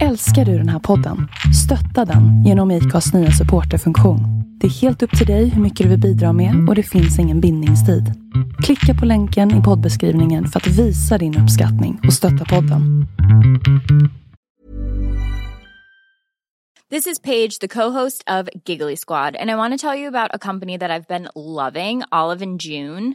Älskar du den här podden? Stötta den genom IKAs nya supporterfunktion. Det är helt upp till dig hur mycket du vill bidra med och det finns ingen bindningstid. Klicka på länken i poddbeskrivningen för att visa din uppskattning och stötta podden. This is Paige, the co-host of Giggly Squad, and I want to tell you about a company that I've been loving, Olive and June.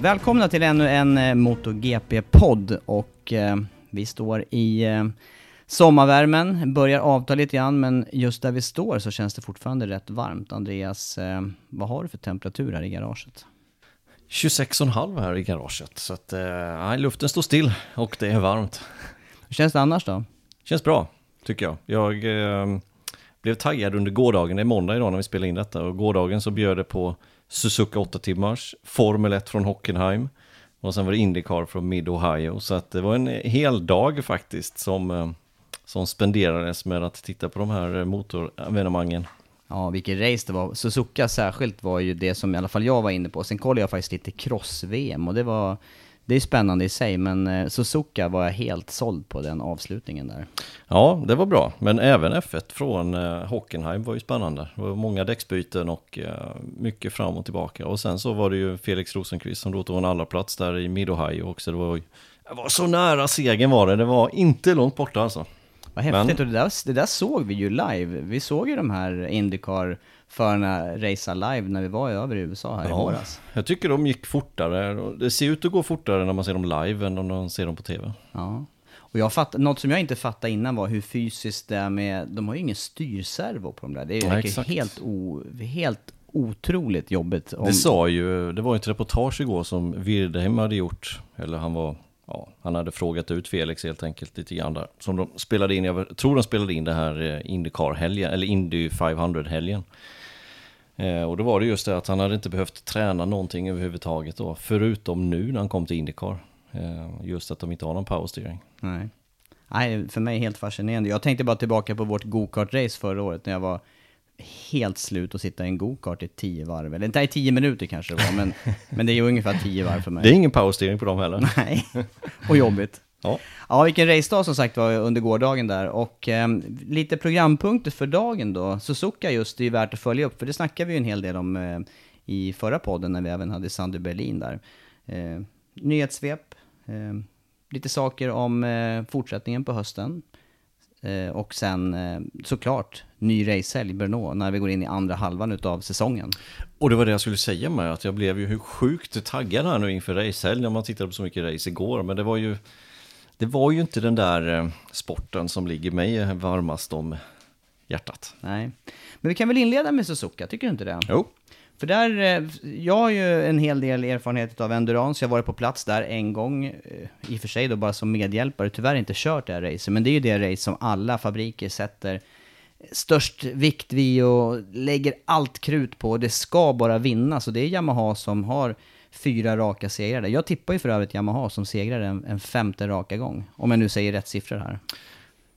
Välkomna till ännu en eh, MotoGP-podd och eh, vi står i eh, sommarvärmen, börjar avta lite grann men just där vi står så känns det fortfarande rätt varmt. Andreas, eh, vad har du för temperatur här i garaget? 26,5 här i garaget. Så att, eh, luften står still och det är varmt. Hur känns det annars då? Känns bra, tycker jag. Jag eh, blev taggad under gårdagen, det är måndag idag när vi spelar in detta, och gårdagen så bjöd det på Suzuka 8 timmars, Formel 1 från Hockenheim och sen var det Indycar från Mid-Ohio. Så att det var en hel dag faktiskt som, eh, som spenderades med att titta på de här eh, motorevenemangen. Ja, vilket race det var. Suzuka särskilt var ju det som i alla fall jag var inne på. Sen kollade jag faktiskt lite cross-VM och det var det är spännande i sig, men eh, Suzuka var jag helt såld på den avslutningen där. Ja, det var bra, men även F1 från eh, Hockenheim var ju spännande. Det var många däcksbyten och eh, mycket fram och tillbaka. Och sen så var det ju Felix Rosenqvist som då tog en allra plats där i Mid-Ohio också. Det var, det var så nära segern var det, det var inte långt borta alltså. Vad häftigt, men... och det där, det där såg vi ju live. Vi såg ju de här Indycar förarna racea live när vi var över i USA här ja, i våras. Jag tycker de gick fortare. Det ser ut att gå fortare när man ser dem live än när man ser dem på tv. Ja. Och jag fatt, något som jag inte fattade innan var hur fysiskt det är med, de har ju ingen styrservo på de där. Det är ju helt, o, helt otroligt jobbigt. Om... Det sa ju, det var ett reportage igår som Wirdheim hade gjort, eller han var, ja, han hade frågat ut Felix helt enkelt lite grann där. Som de spelade in, jag tror de spelade in det här eh, Indycar-helgen, eller Indy 500-helgen. Eh, och då var det just det att han hade inte behövt träna någonting överhuvudtaget då, förutom nu när han kom till Indycar. Eh, just att de inte har någon powersteering. Nej. Nej, för mig helt fascinerande. Jag tänkte bara tillbaka på vårt go-kart-race förra året när jag var helt slut att sitta i en go-kart i tio varv. Eller inte i tio minuter kanske det var, men, men det är ungefär tio varv för mig. Det är ingen powersteering på dem heller. Nej, och jobbigt. Ja. ja, vilken racedag som sagt var under gårdagen där. Och eh, lite programpunkter för dagen då. Suzuka just, det är värt att följa upp, för det snackade vi ju en hel del om eh, i förra podden när vi även hade Sandy Berlin där. Eh, nyhetssvep, eh, lite saker om eh, fortsättningen på hösten. Eh, och sen eh, såklart ny racehelg Brno när vi går in i andra halvan utav säsongen. Och det var det jag skulle säga med att jag blev ju sjukt taggad här nu inför racehelg när man tittade på så mycket race igår. Men det var ju det var ju inte den där eh, sporten som ligger mig varmast om hjärtat. Nej, men vi kan väl inleda med Suzuka, tycker du inte det? Jo. För där, eh, jag har ju en hel del erfarenhet av endurance, jag har varit på plats där en gång, eh, i och för sig då bara som medhjälpare, tyvärr inte kört det här racet, men det är ju det race som alla fabriker sätter störst vikt vid och lägger allt krut på, det ska bara vinna, så det är Yamaha som har fyra raka segrar där. Jag tippar ju för övrigt Yamaha som segrar en, en femte raka gång. Om jag nu säger rätt siffror här.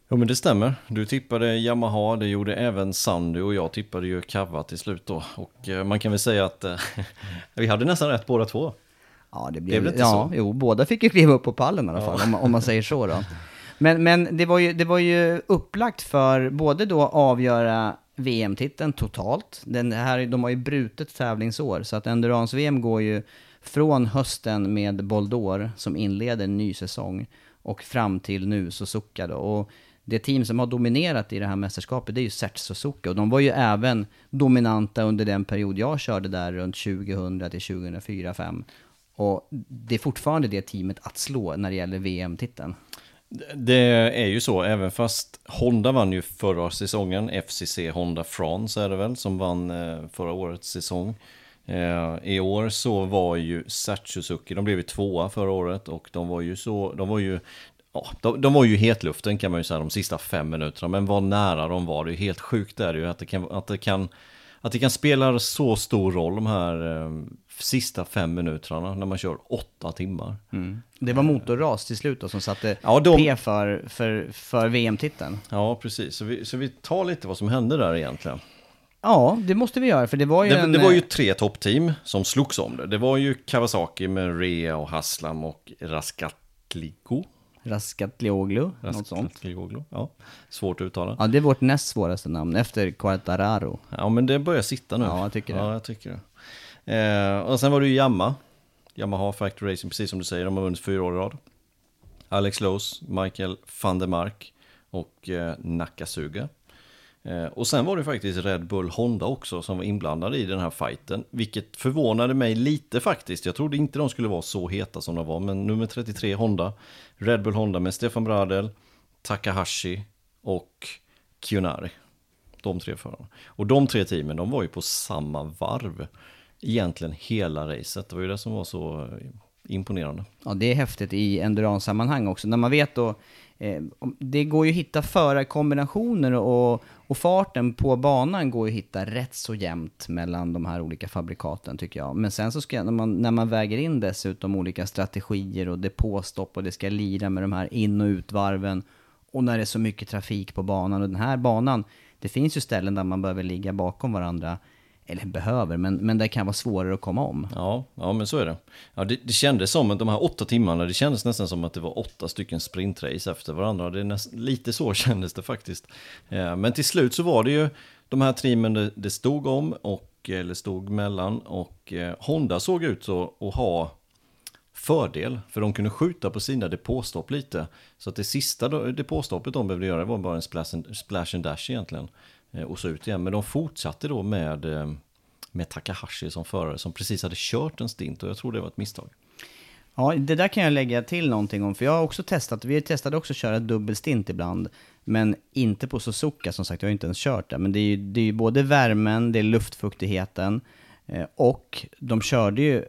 Jo men det stämmer. Du tippade Yamaha, det gjorde även Sandy och jag tippade ju Kava till slut då. Och eh, man kan väl säga att eh, vi hade nästan rätt båda två. Ja, det Det blev, väl inte ja, så? jo, båda fick ju kliva upp på pallen i alla fall, om, om man säger så då. Men, men det, var ju, det var ju upplagt för både då avgöra VM-titeln totalt, den här, de har ju brutet tävlingsår, så att Endurance-VM går ju från hösten med Boldor, som inleder en ny säsong, och fram till nu Suzuka då. Och det team som har dominerat i det här mästerskapet, det är ju Sert Suzuka, och de var ju även dominanta under den period jag körde där, runt 2000 till 2004 5 Och det är fortfarande det teamet att slå när det gäller VM-titeln. Det är ju så, även fast Honda vann ju förra säsongen, FCC Honda France är det väl, som vann eh, förra årets säsong. Eh, I år så var ju Sert Suzuki, de blev ju tvåa förra året och de var ju så, de var ju Ja, de, de var ju i hetluften kan man ju säga de sista fem minuterna, men vad nära de var. Det är helt sjukt är det ju att det kan, att det kan, att det kan spela så stor roll de här eh, sista fem minuterna när man kör åtta timmar. Det var motorras till slut då som satte Ja, de- P för, för, för VM-titeln. Ja, precis. Så vi, så vi tar lite vad som hände där egentligen. Ja, det måste vi göra, för det var ju Det, en... det var ju tre toppteam som slogs om det. Det var ju Kawasaki med Rea och Haslam och Raskatligo. Raskatlioglu, något sånt. Raskatlioglu, ja. Svårt att uttala. Ja, det är vårt näst svåraste namn, efter Quartararo. Ja, men det börjar sitta nu. Ja, jag tycker det. Ja, jag tycker det. Eh, och sen var det ju Yamaha. Yamaha Factory Racing, precis som du säger, de har vunnit fyra år i rad. Alex Lowe's, Michael van der Mark och eh, Nakasuga. Eh, och sen var det faktiskt Red Bull Honda också som var inblandade i den här fighten. Vilket förvånade mig lite faktiskt. Jag trodde inte de skulle vara så heta som de var. Men nummer 33 Honda, Red Bull Honda med Stefan Bradel, Takahashi och Kionari. De tre förarna. Och de tre teamen, de var ju på samma varv. Egentligen hela racet. Det var ju det som var så imponerande. Ja, det är häftigt i endurance-sammanhang också. När man vet då, eh, det går ju att hitta förarkombinationer och, och farten på banan går ju att hitta rätt så jämnt mellan de här olika fabrikaten tycker jag. Men sen så ska, när man, när man väger in dessutom olika strategier och depåstopp och det ska lira med de här in och utvarven och när det är så mycket trafik på banan och den här banan, det finns ju ställen där man behöver ligga bakom varandra eller behöver, men, men det kan vara svårare att komma om. Ja, ja men så är det. Ja, det, det kändes som att de här åtta timmarna, det kändes nästan som att det var åtta stycken sprintrace efter varandra. Det är näst, lite så kändes det faktiskt. Eh, men till slut så var det ju de här teamen det, det stod om, och, eller stod mellan, och eh, Honda såg ut så att ha fördel, för de kunde skjuta på sina depåstopp lite. Så att det sista depåstoppet de behövde göra var bara en splash and, splash and dash egentligen. Eh, och så ut igen, men de fortsatte då med, eh, med Takahashi som förare som precis hade kört en stint och jag tror det var ett misstag. Ja, det där kan jag lägga till någonting om, för jag har också testat, vi testade också att köra dubbelstint ibland, men inte på Suzuka som sagt, jag har inte ens kört det. Men det är ju, det är ju både värmen, det är luftfuktigheten, eh, och de körde ju,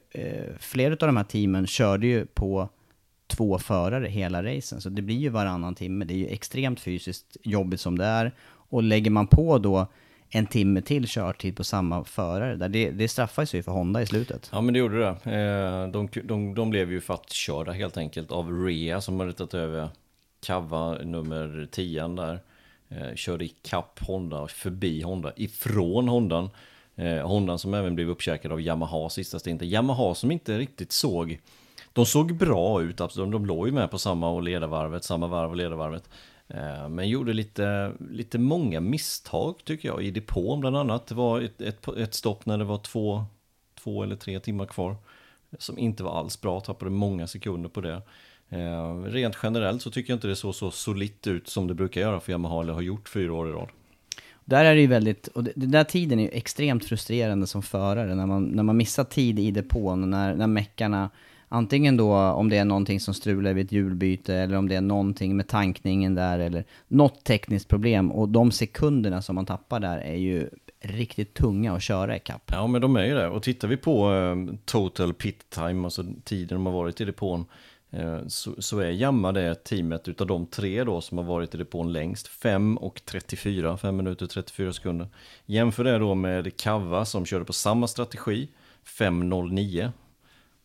flera av de här teamen körde ju på två förare hela racen, så det blir ju varannan timme. Det är ju extremt fysiskt jobbigt som det är, och lägger man på då en timme till körtid på samma förare, där det, det straffar sig ju för Honda i slutet. Ja men det gjorde det. Eh, de, de, de blev ju fattkörda helt enkelt av Rea som hade tagit över Kava nummer 10 där. Eh, körde ikapp kapp Honda, förbi Honda, ifrån Hondan. Eh, Hondan som även blev uppkäkad av Yamaha sista stinten. Yamaha som inte riktigt såg de såg bra ut, de, de låg ju med på samma och ledarvarvet, samma varv och ledarvarvet. Eh, men gjorde lite, lite många misstag tycker jag i depån bland annat. Det var ett, ett, ett stopp när det var två, två eller tre timmar kvar. Som inte var alls bra, tappade många sekunder på det. Eh, rent generellt så tycker jag inte det såg så solitt ut som det brukar göra för Yamaha eller har gjort fyra år i rad. Där är det ju väldigt, och den där tiden är ju extremt frustrerande som förare, när man, när man missar tid i depån, när, när meckarna, antingen då om det är någonting som strular vid ett hjulbyte, eller om det är någonting med tankningen där, eller något tekniskt problem, och de sekunderna som man tappar där är ju riktigt tunga att köra ikapp. Ja men de är ju det. Och tittar vi på eh, total pit time, alltså tiden de har varit i depån. eh, Så, så är Jamma det teamet utav de tre då som har varit i depån längst. 5 och 34, 5 minuter och 34 sekunder. Jämför det då med Kava som körde på samma strategi, 5.09.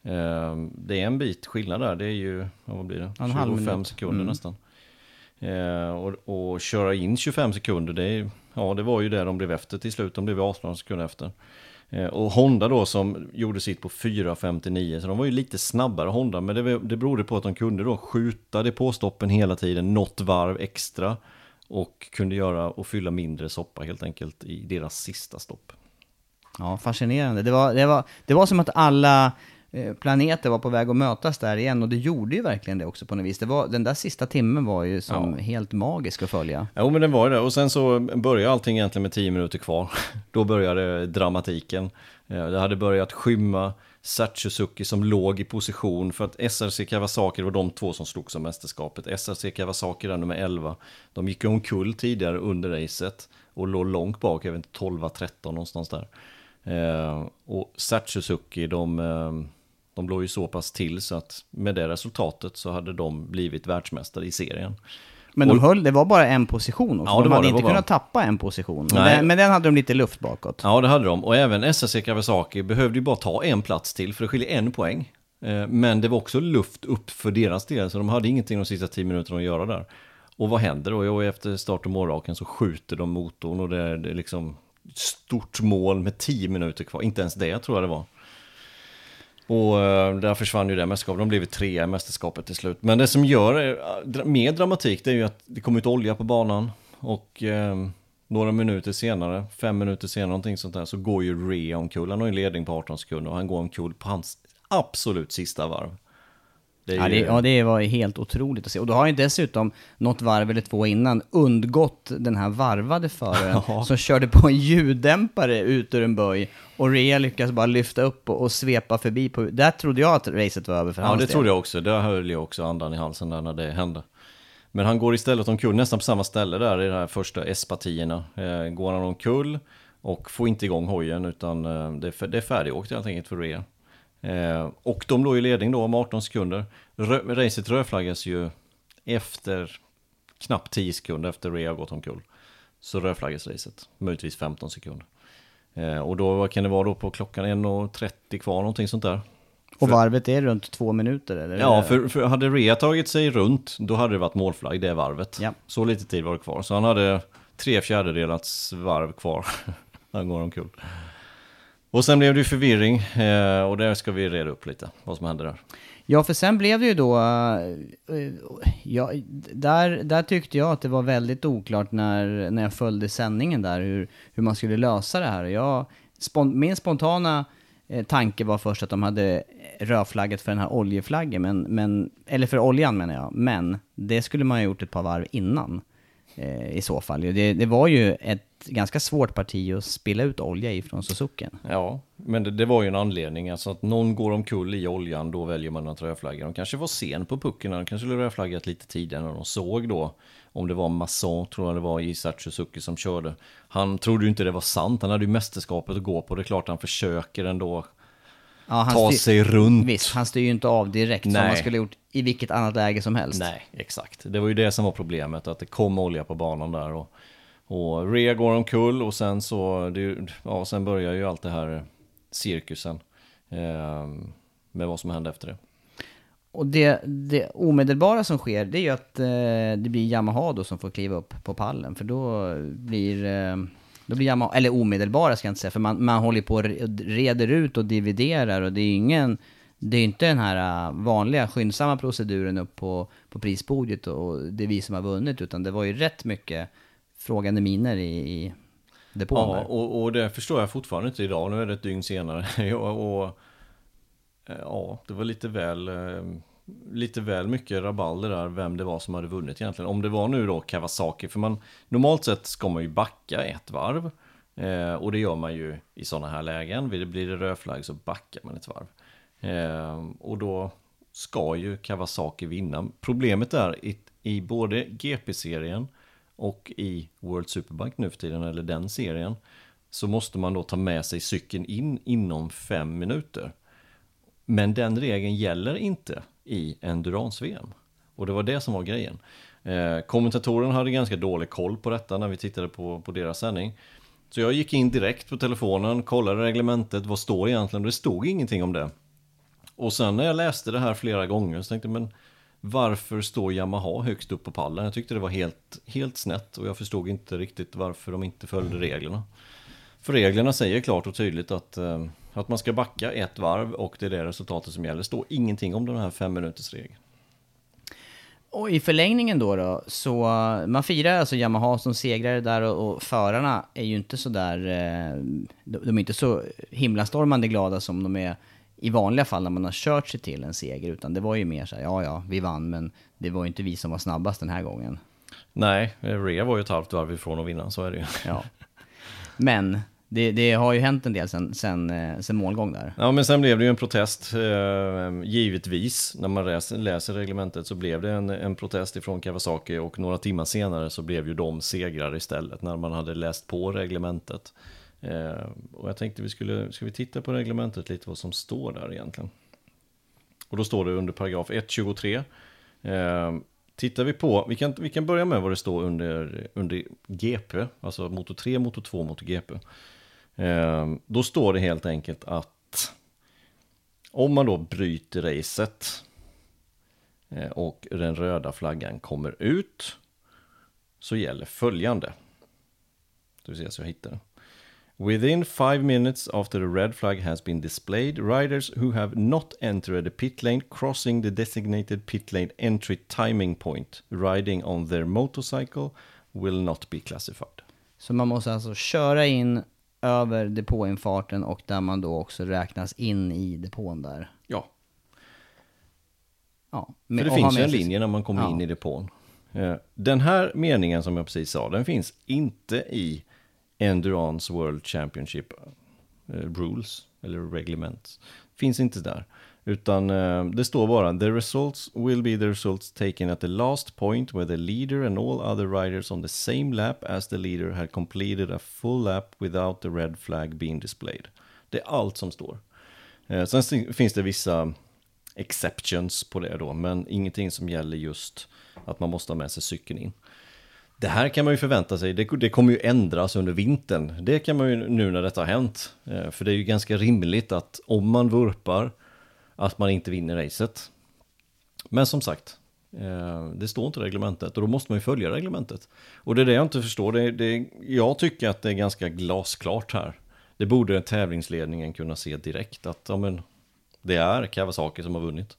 Eh, det är en bit skillnad där, det är ju, vad blir det? En halv 25 minut. sekunder Mm. nästan. Eh, och, och köra in 25 sekunder, det, är, ja, det var ju det de blev efter till slut, de blev 18 sekunder efter. Eh, och Honda då som gjorde sitt på 4.59, så de var ju lite snabbare Honda, men det, det berodde på att de kunde då skjuta depåstoppen hela tiden, något varv extra. Och kunde göra och fylla mindre soppa helt enkelt i deras sista stopp. Ja, fascinerande. Det var, det var, det var som att alla planeter var på väg att mötas där igen och det gjorde ju verkligen det också på något vis. Det var, den där sista timmen var ju som Ja. helt magisk att följa. Jo men den var det. Och sen så började allting egentligen med 10 minuter kvar. Då började dramatiken. Eh, Det hade börjat skymma. Suzuki som låg i position för att SRC Kawasaki, var de två som slogs om mästerskapet. SRC Kawasaki där nummer 11. De gick omkull tidigare under racet och låg långt bak, jag vet inte, 12-13 någonstans där. Eh, och Suzuki, de, eh, de låg ju så pass till så att med det resultatet så hade de blivit världsmästare i serien. Men de höll, det var bara en position också. Ja, de hade det, inte bara- kunnat tappa en position. Men den, men den hade de lite luft bakåt. Ja, det hade de. Och även SSC Kawasaki behövde ju bara ta en plats till, för det skiljer en poäng. Eh, Men det var också luft upp för deras del, så de hade ingenting de sista tio minuterna att göra där. Och vad händer då? Jo, efter start och målraken så skjuter de motorn och det är, det är liksom stort mål med tio minuter kvar. Inte ens det tror jag det var. Och eh, där försvann ju det mästerskapet. De blev ju trea i mästerskapet till slut. Men det som gör eh, mer dramatik det är ju att det kom ut olja på banan. Och eh, några minuter senare, fem minuter senare någonting sånt där, så går ju Rea omkull. Han har ju ledning på 18 sekunder och han går omkull på hans absolut sista varv. Det Ja det, ja, det var helt otroligt att se. Och då har ju dessutom något varv eller två innan undgått den här varvade föraren Ja. som körde på en ljuddämpare ut ur en böj och Rea lyckas bara lyfta upp och, och svepa förbi. På, där trodde jag att racet var över för Ja, hans det del. trodde jag också. Där höll jag också andan i halsen där när det hände. Men han går istället omkull nästan på samma ställe där i de här första S-partierna. Eh, går han omkull och får inte igång hojen utan eh, det, är, det är färdigåkt helt enkelt för Rea. Eh, och de låg i ledning då om 18 sekunder. Rö, racet rödflaggas ju efter knappt 10 sekunder efter Rea gått omkull. Så rödflaggas racet, möjligtvis 15 sekunder. Eh, och då, vad kan det vara då på klockan 1.30 kvar, någonting sånt där. Och varvet är runt två minuter eller? Ja, för, för hade Rea tagit sig runt, då hade det varit målflagg det varvet. Ja. Så lite tid var det kvar. Så han hade tre fjärdedelats varv kvar. han går omkull. Och sen blev det ju förvirring, eh, och där ska vi reda upp lite vad som hände där. Ja, för sen blev det ju då... Eh, ja, där, där tyckte jag att det var väldigt oklart när, när jag följde sändningen där, hur, hur man skulle lösa det här. Jag, spon, min spontana eh, tanke var först att de hade rödflaggat för den här oljeflaggen, men, men, eller för oljan menar jag. Men det skulle man ha gjort ett par varv innan Eh, i så fall. Det, det var ju ett ganska svårt parti att spilla ut olja ifrån Suzuken. Ja, men det, det var ju en anledning. Alltså att någon går omkull i oljan, då väljer man att rödflagga. De kanske var sen på pucken, de kanske skulle rödflaggat lite tidigare när de såg då. Om det var Masson, tror jag det var, Isaac Suzuki som körde. Han trodde ju inte det var sant, han hade ju mästerskapet att gå på. Det är klart han försöker ändå Ja, han ta styr- sig runt. Visst, han styr ju inte av direkt som Nej. man skulle gjort i vilket annat läge som helst. Nej, exakt. Det var ju det som var problemet, att det kom olja på banan där. Och, och Rea går omkull och sen så, det, ja, sen börjar ju allt det här cirkusen. Eh, med vad som hände efter det. Och det, det omedelbara som sker, det är ju att eh, det blir Yamaha då som får kliva upp på pallen. För då blir, eh, då blir Yamaha, eller omedelbara ska jag inte säga, för man, man håller på och re- reder ut och dividerar och det är ingen, det är inte den här eh, vanliga skyndsamma proceduren upp på, på prispodiet och det är vi som har vunnit, utan det var ju rätt mycket frågande miner i, i depån Ja, och, och det förstår jag fortfarande inte idag. Nu är det ett dygn senare. Ja, och, eh, ja, det var lite väl, eh, lite väl mycket rabalder där, vem det var som hade vunnit egentligen. Om det var nu då Kawasaki, för man, normalt sett ska man ju backa ett varv. Eh, och det gör man ju i sådana här lägen. Blir det, blir det rödflagg så backar man ett varv. Eh, och då ska ju Kawasaki vinna. Problemet är i, i både GP-serien och i World Superbike nu för tiden, eller den serien, så måste man då ta med sig cykeln in inom fem minuter. Men den regeln gäller inte i Endurance-VM. Och det var det som var grejen. Eh, kommentatorerna hade ganska dålig koll på detta när vi tittade på, på deras sändning. Så jag gick in direkt på telefonen, kollade reglementet, vad står egentligen? Det stod ingenting om det. Och sen när jag läste det här flera gånger så tänkte jag, men varför står Yamaha högst upp på pallen? Jag tyckte det var helt, helt snett och jag förstod inte riktigt varför de inte följde reglerna. För reglerna säger klart och tydligt att, eh, att man ska backa ett varv och det är det resultatet som gäller. Det står ingenting om den här fem minuters regeln. Och i förlängningen då, då så man firar alltså Yamaha som segrare där och, och förarna är ju inte så där, eh, de, de är inte så himlastormande glada som de är i vanliga fall när man har kört sig till en seger, utan det var ju mer så här, ja ja, vi vann, men det var ju inte vi som var snabbast den här gången. Nej, Rea var ju ett halvt varv ifrån att vinna, så är det ju. Ja. Men det, det, har ju hänt en del sen, sen, eh, sen målgång där. Ja, men sen blev det ju en protest. Eh, givetvis, när man läser, läser reglementet så blev det en, en protest ifrån Kawasaki och några timmar senare så blev ju de segrar istället när man hade läst på reglementet. Eh, och jag tänkte vi skulle, ska vi titta på reglementet lite vad som står där egentligen. Och då står det under paragraf 1.23. Eh, tittar vi på, vi kan, vi kan börja med vad det står under, under GP, alltså motor 3, motor 2, motor GP. Eh, då står det helt enkelt att om man då bryter racet eh, och den röda flaggan kommer ut så gäller följande. Du ser så jag hittar det. Within five minutes after the red flag has been displayed, riders who have not entered the pit lane crossing the designated pit lane entry timing point riding on their motorcycle will not be classified. Så man måste alltså köra in över depåinfarten och där man då också räknas in i depån där. Ja. Ja. För det finns ju en linje när man kommer ja. in i depån. Eh, den här meningen som jag precis sa, den finns inte i Endurance World Championship uh, Rules, eller reglements. Finns inte där. Utan uh, det står bara The results will be the results taken at the last point where the leader and all other riders on the same lap as the leader had completed a full lap without the red flag being displayed. Det är allt som står. Uh, sen finns det vissa exceptions på det då, men ingenting som gäller just att man måste ha med sig cykeln in. Det här kan man ju förvänta sig, det, det, kommer ju ändras under vintern. Det kan man ju nu när detta har hänt. Eh, för det är ju ganska rimligt att om man vurpar, att man inte vinner racet. Men som sagt, eh, det står inte i reglementet och då måste man ju följa reglementet. Och det är det jag inte förstår. Det, det, jag tycker att det är ganska glasklart här. Det borde tävlingsledningen kunna se direkt att ja, men, det är Kawasaki som har vunnit.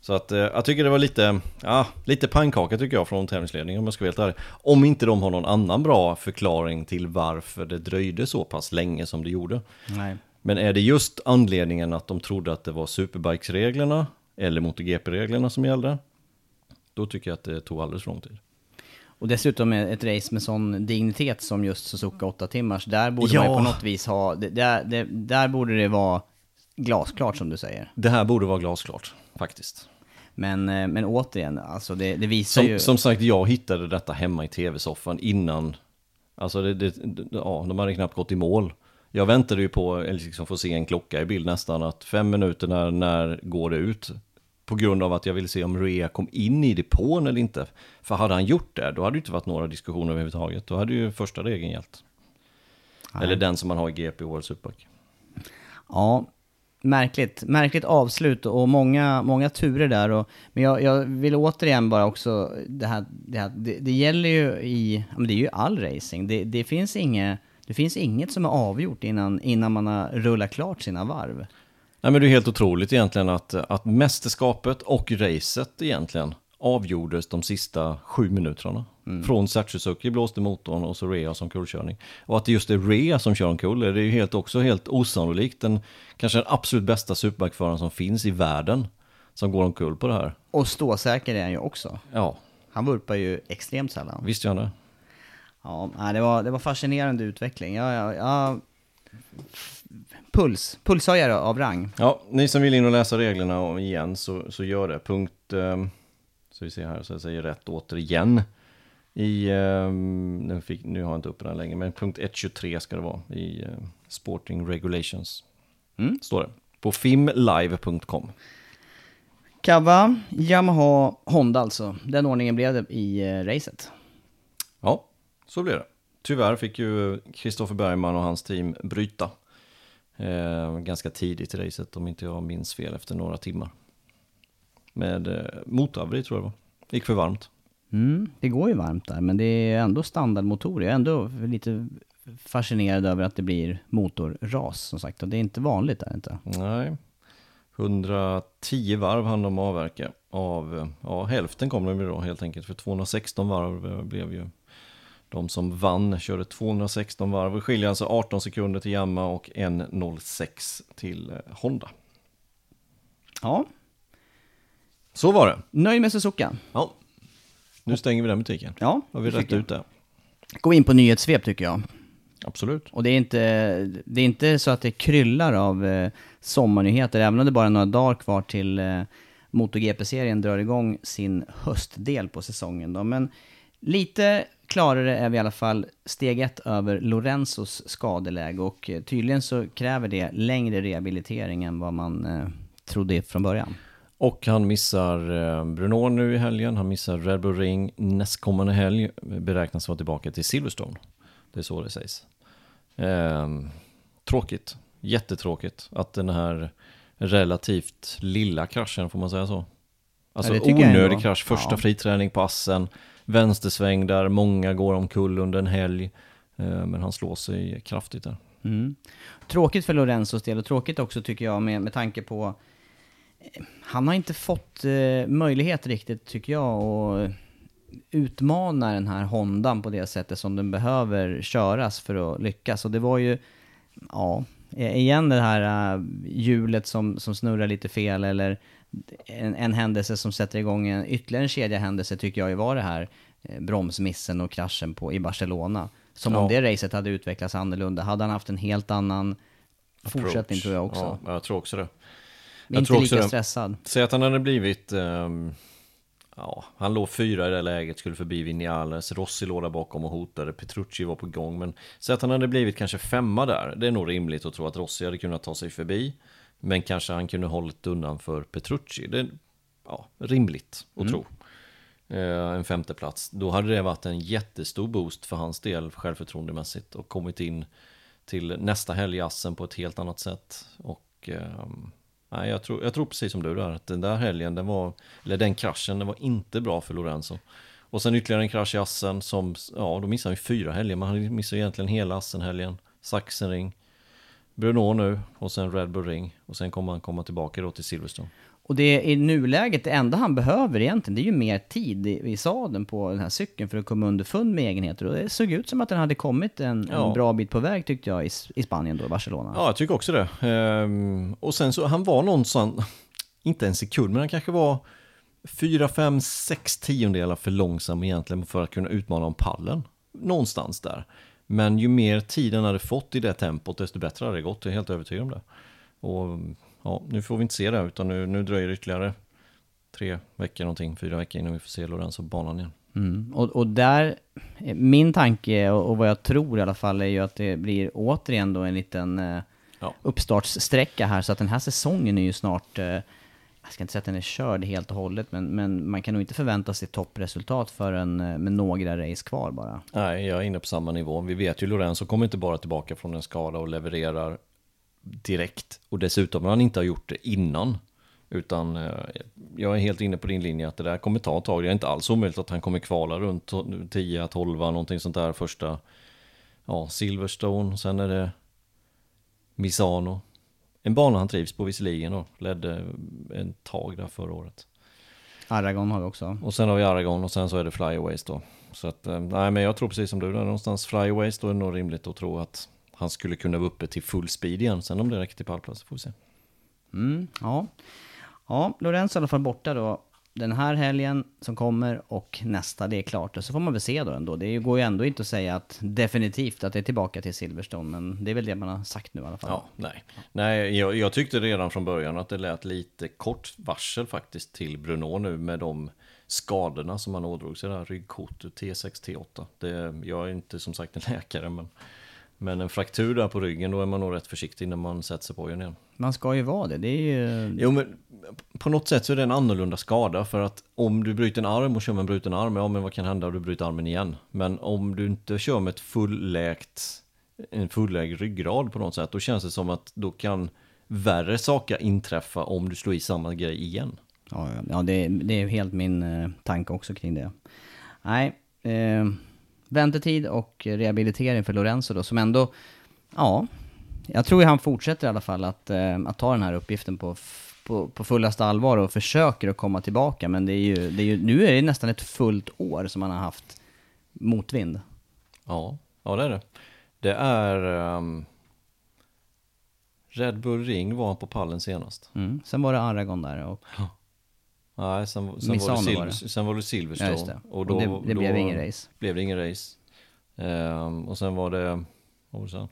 Så att eh, jag tycker det var lite, ja, lite pannkaka tycker jag från tävlingsledningen om jag ska vara helt ärlig. Om inte de har någon annan bra förklaring till varför det dröjde så pass länge som det gjorde. Nej. Men är det just anledningen att de trodde att det var Superbikes-reglerna eller MotoGP-reglerna som gällde? Då tycker jag att det tog alldeles för lång tid. Och dessutom ett race med sån dignitet som just Suzuka 8 timmars, där borde ja. man ju på något vis ha, där, där, där borde det vara glasklart som du säger. Det här borde vara glasklart, faktiskt. Men, eh, men återigen, alltså det, det visar som, ju... Som sagt, jag hittade detta hemma i tv-soffan innan, alltså det, det, ja, de hade knappt gått i mål. Jag väntade ju på, eller liksom få se en klocka i bild nästan, att fem minuter när, när går det ut? På grund av att jag ville se om Rea kom in i depån eller inte. För hade han gjort det, då hade det inte varit några diskussioner överhuvudtaget. Då hade ju första regeln gällt. Nej. Eller den som man har i GP World Superbike. Ja, märkligt, märkligt avslut och många, många turer där. Och, men jag, jag vill återigen bara också, det här, det, här, det, det gäller ju i, det är ju all racing. Det, det, finns inget, det finns inget som är avgjort innan, innan man har rullat klart sina varv. Nej men det är helt otroligt egentligen att, att mästerskapet och racet egentligen avgjordes de sista sju minuterna. Mm. Från Satsuzuki blåste motorn och så Rea som kullkörning. Och att det just är Rea som kör en kull, det är ju helt, också helt osannolikt. Den, kanske den absolut bästa superbikeföraren som finns i världen som går omkull på det här. Och ståsäker är han ju också. Ja. Han vurpar ju extremt sällan. Visst gör han det. Ja, det var, det var fascinerande utveckling. Ja, ja, ja. Puls, pulshöjare av rang. Ja, ni som vill in och läsa reglerna igen så, så gör det. Punkt... Um så vi ser här så jag säger rätt återigen. I, nu, fick, nu har jag inte upp den längre, men punkt 1.23 ska det vara i uh, Sporting Regulations. Mm. Står det. På fimlive.com. Kava, Yamaha, Honda alltså. Den ordningen blev det i uh, racet. Så blev det. Tyvärr fick ju Kristoffer Bergman och hans team bryta. Eh, ganska tidigt i racet om inte jag minns fel efter några timmar. Med eh, motorhaveri tror jag det var. Gick för varmt. Mm, det går ju varmt där, men det är ändå standardmotor. Jag är ändå lite fascinerad över att det blir motorras som sagt. Och det är inte vanligt där inte. Nej. 110 varv hann de avverka av, ja hälften kom de ju då helt enkelt. För 216 varv eh, blev ju de som vann körde 216 varv. Det skiljer alltså 18 sekunder till Yamaha och 1.06 till eh, Honda. Ja. Så var det. Nöjd med Suzuka? Ja. Nu stänger vi den butiken. Ja. Har vi rätt ut det? Gå in på nyhetssvep tycker jag. Absolut. Och det är inte, det är inte så att det kryllar av eh, sommarnyheter, även om det bara är några dagar kvar till eh, MotoGP-serien drar igång sin höstdel på säsongen. Då. Men lite klarare är vi i alla fall steg ett över Lorenzos skadeläge och eh, tydligen så kräver det längre rehabilitering än vad man eh, trodde från början. Och han missar eh, Bruno nu i helgen, han missar Red Bull Ring nästkommande helg, beräknas vara tillbaka till Silverstone. Det är så det sägs. Eh, tråkigt, jättetråkigt att den här relativt lilla kraschen, får man säga så? Alltså Ja, onödig krasch, första Ja. friträning på assen, vänstersväng där många går omkull under en helg. Eh, men han slår sig kraftigt där. Mm. Tråkigt för Lorenzos del och tråkigt också tycker jag med, med tanke på eh, han har inte fått eh, möjlighet riktigt tycker jag att utmana den här Hondan på det sättet som den behöver köras för att lyckas. Och det var ju, ja, e-, igen det här eh, hjulet som, som snurrar lite fel eller en, en händelse som sätter igång en ytterligare en kedja händelse tycker jag ju var det här eh, bromsmissen och kraschen på, i Barcelona. Som om Ja. det racet hade utvecklats annorlunda. Hade han haft en helt annan fortsättning Approach. tror jag också. Ja, jag tror också det. jag Inte tror också lika det. stressad. Säg att han hade blivit, ehm, ja, han låg fyra i det läget, skulle förbi Vinales, Rossi låg där bakom och hotade, Petrucci var på gång, men säg att han hade blivit kanske femma där, det är nog rimligt att tro att Rossi hade kunnat ta sig förbi, men kanske han kunde hållit undan för Petrucci, det är ja, rimligt att tro. Eh, en femte plats. Då hade det varit en jättestor boost för hans del självförtroendemässigt och kommit in till nästa helg i Assen på ett helt annat sätt. Och nej, jag, tror, jag tror precis som du där, att den där helgen, den var, eller den kraschen, den var inte bra för Lorenzo. Och sen ytterligare en krasch i Assen som, ja då missade han ju fyra helger, men han missade egentligen hela Assen-helgen. Sachsenring, Bruno nu och sen Red Bull Ring och sen kommer han komma tillbaka då till Silverstone. Och det är i nuläget, det enda han behöver egentligen, det är ju mer tid i, i sadeln på den här cykeln för att komma underfund med egenheter. Och det såg ut som att den hade kommit en, Ja. en bra bit på väg tyckte jag i, i Spanien då, Barcelona. Ja, jag tycker också det. Ehm, och sen så, han var någonstans, inte en sekund, men han kanske var fyra, fem, sex tiondelar för långsam egentligen för att kunna utmana om pallen. Någonstans där. Men ju mer tid han hade fått i det tempot, desto bättre hade det gått. Jag är helt övertygad om det. Och ja, nu får vi inte se det, utan nu, nu dröjer det ytterligare tre veckor någonting, fyra veckor innan vi får se Lorenzo på banan igen. Mm. Och, och där, min tanke och, och vad jag tror i alla fall är ju att det blir återigen då en liten eh, Ja. uppstartssträcka här. Så att den här säsongen är ju snart, eh, jag ska inte säga att den är körd helt och hållet, men, men man kan nog inte förvänta sig toppresultat förrän eh, med några race kvar bara. Nej, jag är inne på samma nivå. Vi vet ju Lorenzo kommer inte bara tillbaka från en skada och levererar direkt. Och dessutom har han inte har gjort det innan. Utan eh, jag är helt inne på din linje att det där kommer ta ett tag. Det är inte alls omöjligt att han kommer kvala runt 10, 12, någonting sånt där första. Ja, Silverstone, sen är det Misano. En bana han trivs på visserligen då. Ledde en tag där förra året. Aragon har vi också. Och sen har vi Aragon och sen så är det Flyaways då. Så att, eh, nej men jag tror precis som du där någonstans Flyaways då är det nog rimligt att tro att han skulle kunna vara uppe till full speed igen. Sen om det räcker till pallplats får vi se. Mm, ja. ja, Lorenzo är i alla fall borta då. Den här helgen som kommer och nästa, det är klart. Och så får man väl se då ändå. Det går ju ändå inte att säga att definitivt att det är tillbaka till Silverstone. Men det är väl det man har sagt nu i alla fall. Ja, nej. Nej, jag, jag tyckte redan från början att det lät lite kort varsel faktiskt till Bruno nu med de skadorna som han ådrog sig där, ryggkotor, T6, T8. Det, jag är inte som sagt en läkare, men, men en fraktur där på ryggen, då är man nog rätt försiktig när man sätter sig på den igen. Man ska ju vara det. Det är ju... Jo men på något sätt så är det en annorlunda skada för att om du bryter en arm och kör med en bruten arm, ja men vad kan hända om du bryter armen igen? Men om du inte kör med ett fulläkt en fullärd ryggrad på något sätt. Då känns det som att då kan värre saker inträffa om du slår i samma grej igen. Ja, ja det, det är helt min eh, tanke också kring det. Nej, eh, väntetid och rehabilitering för Lorenzo då, som ändå, ja, jag tror han fortsätter i alla fall att, eh, att ta den här uppgiften på, på, på fullaste allvar och försöker att komma tillbaka. Men det är ju, det är ju, nu är det nästan ett fullt år som han har haft motvind. Ja, ja det är det. Det är um, Red Bull Ring var han på pallen senast. Mm. Sen var det Aragon där och... Nej, sen, sen, var det, Silver, sen var det Silverstone. Ja. Och, då, och det, det då blev ingen race. Blev det ingen race. Um, och sen var det, vad var det sen?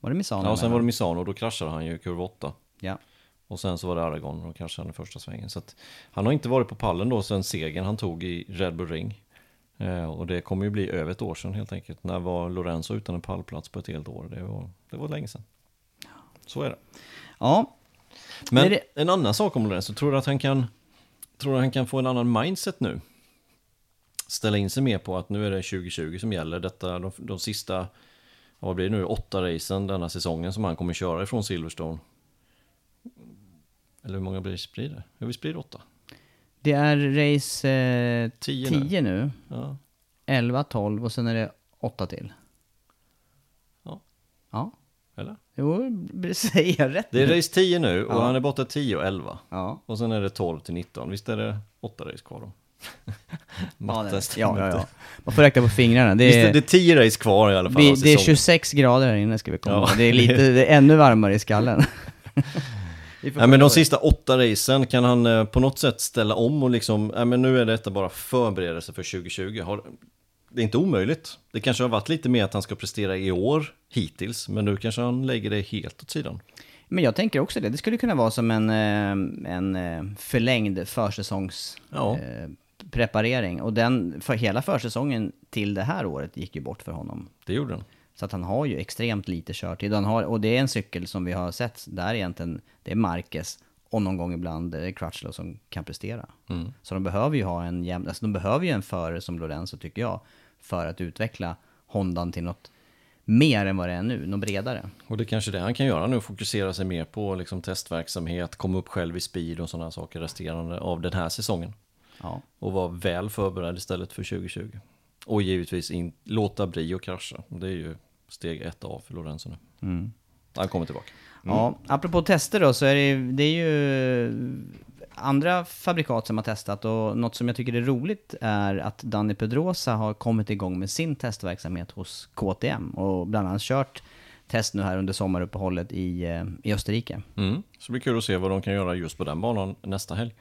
Var det Misano? Ja, och sen var det Misano och då kraschade han ju i kurva 8. Ja. Och sen så var det Aragon och kraschade han i första svängen. Så att han har inte varit på pallen då sen segern han tog i Red Bull Ring. Eh, och det kommer ju bli över ett år sedan helt enkelt. När var Lorenzo utan en pallplats på ett helt år? Det var, det var länge sedan. Så är det. Ja. Men det... en annan sak om Lorenzo, tror du att han kan, tror du han kan få en annan mindset nu? Ställa in sig mer på att nu är det 2020 som gäller. Detta, de, de sista, vad blir det nu, åtta racen denna säsongen som han kommer köra ifrån Silverstone. Eller hur många blir det? Hur visst blir det åtta? Det är race 10 eh, nu. nu. Ja. 11, 12 och sen är det 8 till. Ja. Ja. Eller? Jo, säger jag rätt Det är race 10 nu och ja. han är borta 10 och 11. Ja. Och sen är det 12 till 19. Visst är det 8 race kvar då? Mattes ja, ja, ja, Man får räkna på fingrarna. Det är, det är 10 race kvar i alla fall. Vi, det är 26 grader här inne ska vi komma ja. Det är lite, det är ännu varmare i skallen. Nej men de sista åtta racen kan han eh, på något sätt ställa om och liksom, nej men nu är detta bara förberedelse för 2020. Har, det är inte omöjligt. Det kanske har varit lite mer att han ska prestera i år hittills, men nu kanske han lägger det helt åt sidan. Men jag tänker också det. Det skulle kunna vara som en, eh, en eh, förlängd försäsongspreparering. Ja. Och den, för hela försäsongen till det här året gick ju bort för honom. Det gjorde den. Så att han har ju extremt lite körtid. Han har, och det är en cykel som vi har sett där egentligen, det är Marquez och någon gång ibland är Crutchlow som kan prestera. Mm. Så de behöver ju ha en jämn, alltså de behöver ju en förare som Lorenzo tycker jag, för att utveckla Hondan till något mer än vad det är nu, något bredare. Och det är kanske det han kan göra nu, fokusera sig mer på liksom testverksamhet, komma upp själv i speed och sådana saker resterande av den här säsongen. Ja. Och vara väl förberedd istället för 2020. Och givetvis in, låta att krascha. Det är ju steg ett av för Lorenzo nu. Mm. Han kommer tillbaka. Mm. Ja, apropå tester då, så är det, det är ju andra fabrikat som har testat och något som jag tycker är roligt är att Danny Pedrosa har kommit igång med sin testverksamhet hos KTM och bland annat kört test nu här under sommaruppehållet i, eh, i Österrike. Mm. Så det blir kul att se vad de kan göra just på den banan nästa helg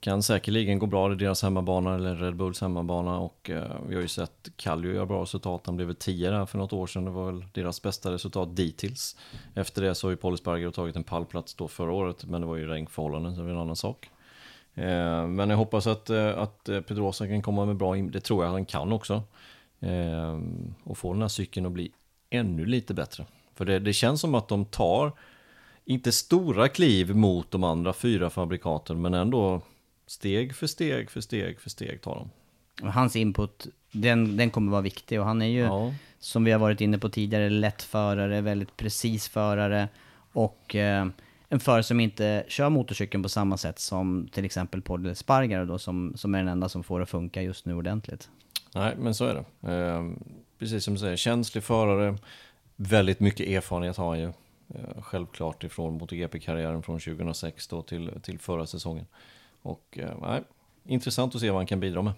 kan säkerligen gå bra i deras hemmabana eller Red Bulls hemmabana och eh, vi har ju sett Kallio göra bra resultat. Han blev väl 10 där för något år sedan. Det var väl deras bästa resultat dittills. Efter det så har ju Polisberger tagit en pallplats då förra året, men det var ju regnförhållanden så det är en annan sak. Eh, men jag hoppas att, eh, att eh, Pedrosa kan komma med bra, det tror jag han kan också. Eh, och få den här cykeln att bli ännu lite bättre. För det, det känns som att de tar, inte stora kliv mot de andra fyra fabrikaten, men ändå steg för steg för steg för steg tar de. Hans input, den, den kommer vara viktig och han är ju, ja. som vi har varit inne på tidigare, lätt förare, väldigt precis förare och eh, en förare som inte kör motorcykeln på samma sätt som till exempel Paul Spargaro då, som, som är den enda som får det att funka just nu ordentligt. Nej, men så är det. Eh, precis som du säger, känslig förare, väldigt mycket erfarenhet har han ju. Eh, självklart ifrån MotoGP-karriären från 2006 då till, till förra säsongen. Och eh, nej, intressant att se vad han kan bidra med.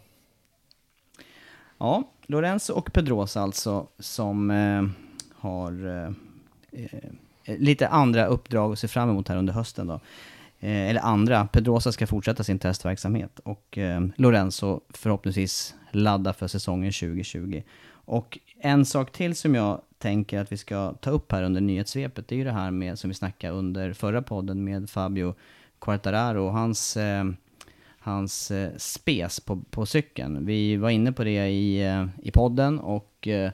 Ja, Lorenzo och Pedrosa alltså, som eh, har eh, eh, lite andra uppdrag att se fram emot här under hösten då. Eh, eller andra, Pedrosa ska fortsätta sin testverksamhet och eh, Lorenzo förhoppningsvis ladda för säsongen 2020. Och en sak till som jag tänker att vi ska ta upp här under nyhetssvepet, det är ju det här med som vi snackade under förra podden med Fabio Quartararo och hans, eh, hans eh, spes på, på cykeln. Vi var inne på det i, eh, i podden och eh,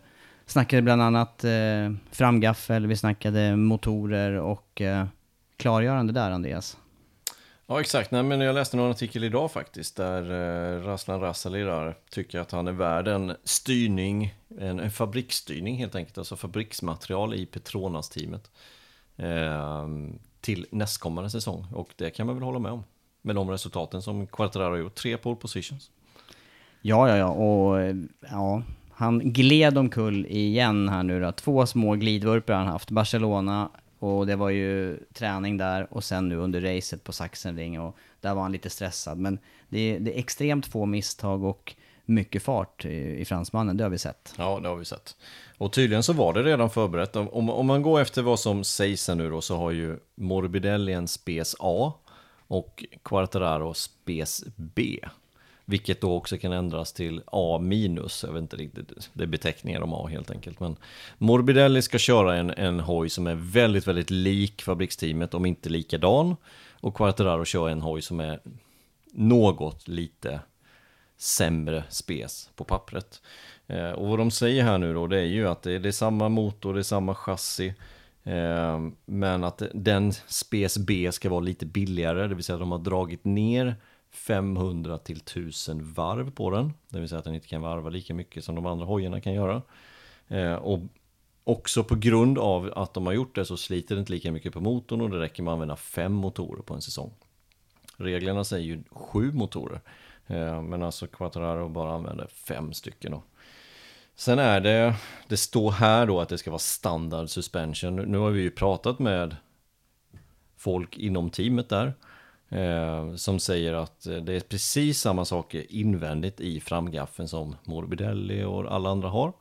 snackade bland annat eh, framgaffel, vi snackade motorer och eh, klargörande där Andreas. Ja, exakt. Nej, men jag läste någon artikel idag faktiskt, där eh, Raslan Rassali där tycker att han är värd en styrning, en, en fabriksstyrning helt enkelt, alltså fabriksmaterial i Petronas-teamet eh, till nästkommande säsong. Och det kan man väl hålla med om, med de resultaten som Quartararo har gjort. Tre pole positions. Ja, ja, ja, och ja, han gled omkull igen här nu då. Två små glidvurpor har han haft. Barcelona, och det var ju träning där och sen nu under racet på Sachsenring och där var han lite stressad. Men det är, det är extremt få misstag och mycket fart i, i fransmannen, det har vi sett. Ja, det har vi sett. Och tydligen så var det redan förberett. Om, om man går efter vad som sägs här nu då så har ju Morbidelli en spes A och Quartararo spes B. Vilket då också kan ändras till A minus, jag vet inte riktigt, det är beteckningar om A helt enkelt. Men Morbidelli ska köra en, en hoj som är väldigt, väldigt lik fabriksteamet, om inte likadan. Och Quartararo kör en hoj som är något lite sämre spes på pappret. Eh, och vad de säger här nu då, det är ju att det är, det är samma motor, det är samma chassi. Eh, men att den spes B ska vara lite billigare, det vill säga att de har dragit ner 500 till 1000 varv på den. Det vill säga att den inte kan varva lika mycket som de andra hojarna kan göra. Eh, och också på grund av att de har gjort det så sliter det inte lika mycket på motorn och det räcker med att använda fem motorer på en säsong. Reglerna säger ju sju motorer. Eh, men alltså Quattararo bara använder fem stycken. Då. Sen är det, det står här då att det ska vara standard suspension. Nu har vi ju pratat med folk inom teamet där. Eh, som säger att eh, det är precis samma saker invändigt i framgaffeln som Morbidelli och alla andra har.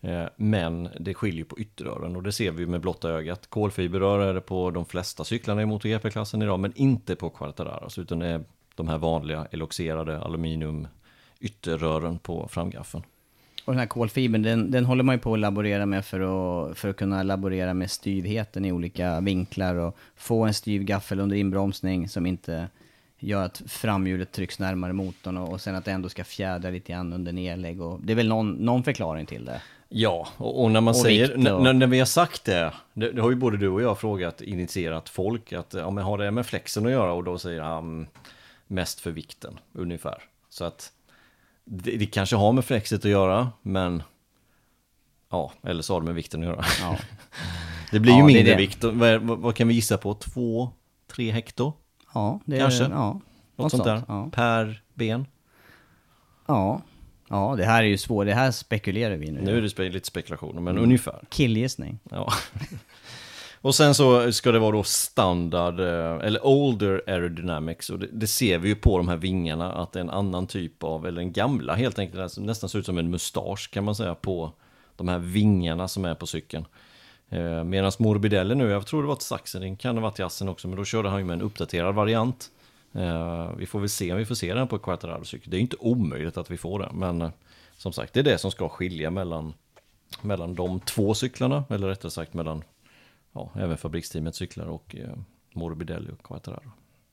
Eh, men det skiljer på ytterrören och det ser vi med blotta ögat. Kolfiberrör är det på de flesta cyklarna i MotoGP-klassen idag, men inte på Quartararos, utan det är de här vanliga eloxerade aluminium ytterrören på framgaffeln. Och den här kolfibern, den, den håller man ju på att laborera med för att, för att kunna laborera med styvheten i olika vinklar och få en styv gaffel under inbromsning som inte gör att framhjulet trycks närmare motorn och, och sen att det ändå ska fjädra lite grann under nedlägg. Och, det är väl någon, någon förklaring till det? Ja, och, och när man och säger, och... när, när vi har sagt det, det, det, har ju både du och jag frågat, initierat folk att ja, men har det med flexen att göra? Och då säger han mest för vikten, ungefär. Så att det, det, kanske har med flexet att göra, men ja, eller så har det med vikten att göra. Ja. det blir ju ja, mindre det vikt. Vad, vad, kan vi gissa på? Två, tre hekto? Ja, det kanske. Är, ja, något, något sånt där. Ja. Per ben? Ja. Ja, det här är ju svårt. Det här spekulerar vi nu. Nu är det spe lite spekulationer, men mm. ungefär. Killgissning. Ja. Och sen så ska det vara då standard, eh, eller older aerodynamics. Och det, det, ser vi ju på de här vingarna att det är en annan typ av, eller en gamla helt enkelt, alltså nästan ser ut som en mustasch kan man säga på de här vingarna som är på cykeln. Eh, Medan Morbidelli nu, jag tror det var till Sachsenring, kan det ha varit till Assen också, men då körde han ju med en uppdaterad variant. Eh, vi får väl se om vi får se den på Quattararo-cykel. Det är ju inte omöjligt att vi får det, men eh, som sagt, det är det som ska skilja mellan, mellan de två cyklarna, eller rättare sagt mellan ja, även fabriksteamet cyklar och eh, Morbidelli och Quattararo.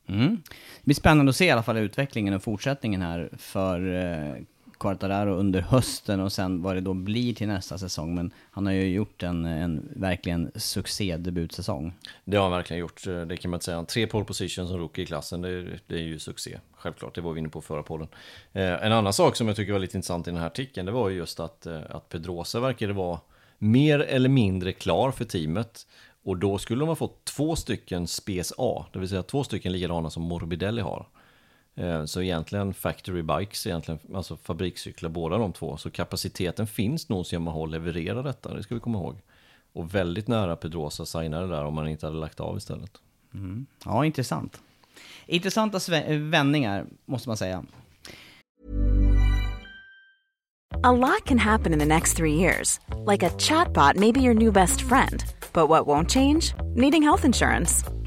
Mm. Det blir spännande att se i alla fall utvecklingen och fortsättningen här för eh, Quartararo under hösten och sen vad det då blir till nästa säsong. Men han har ju gjort en, en verkligen succé-debutsäsong. Det har han verkligen gjort, det kan man inte säga. Tre pole position som rookie i klassen, det, det, är ju succé. Självklart, det var vi inne på förra podden. Eh, en annan sak som jag tycker var lite intressant i den här artikeln, det var ju just att, eh, att Pedrosa verkade vara mer eller mindre klar för teamet. Och då skulle de ha fått två stycken Spes A, det vill säga två stycken likadana som Morbidelli har. Eh, så egentligen factory bikes, egentligen, alltså fabrikscyklar båda de två. Så kapaciteten finns nog hos Yamaha att leverera detta, det ska vi komma ihåg. Och väldigt nära Pedrosa signade där om man inte hade lagt av istället. Mm. Ja, intressant. Intressanta vändningar, måste man säga. A lot can happen in the next three years. Like a chatbot may be your new best friend. But what won't change? Needing health insurance.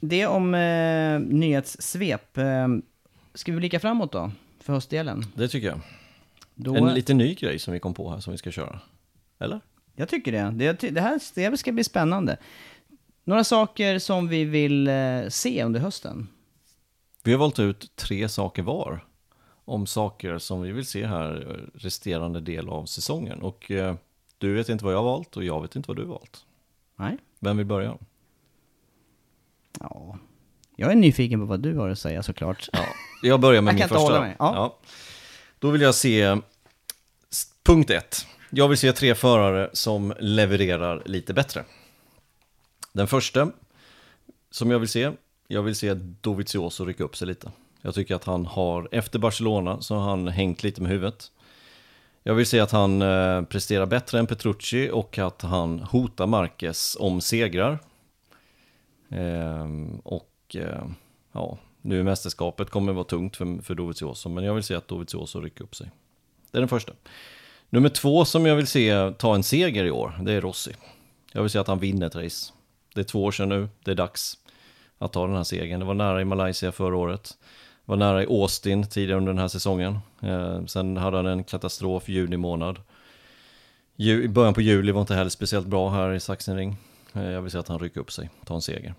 det om eh, nyhetssvep. Eh, ska vi blicka framåt då, för höstdelen? Det tycker jag. Då, En lite ny grej som vi kom på här som vi ska köra. Eller? Jag tycker det. Det, det här det ska bli spännande. Några saker som vi vill eh, se under hösten. Vi har valt ut tre saker var. Om saker som vi vill se här eh, resterande del av säsongen. Och eh, du vet inte vad jag har valt och jag vet inte vad du har valt. Nej? Vem vill börja? Ja. Jag är nyfiken på vad du har att säga såklart. Ja, jag börjar med Jag min första. mig. Ja. Då vill jag se punkt ett. Jag vill se tre förare som levererar lite bättre. Den första som jag vill se, jag vill se Dovizioso rycka upp sig lite. Jag tycker att han har, efter Barcelona, så har han hängt lite med huvudet. Jag vill se att han eh, presterar bättre än Petrucci och att han hotar Marquez om segrar. Ehm, och eh, ja, nu i mästerskapet kommer det vara tungt för, för Dovizioso, men jag vill se att Dovizioso rycker upp sig. Det är den första. Nummer två som jag vill se ta en seger i år, det är Rossi. Jag vill se att han vinner ett race. Det är två år sedan nu, det är dags att ta den här segern. Det var nära i Malaysia förra året. Det Var nära i Austin tidigare under den här säsongen. Eh, sen hade han en katastrof juni månad. Ju, I början på juli var inte heller speciellt bra här i Sachsenring. Eh, jag vill se att han rycker upp sig, tar en seger.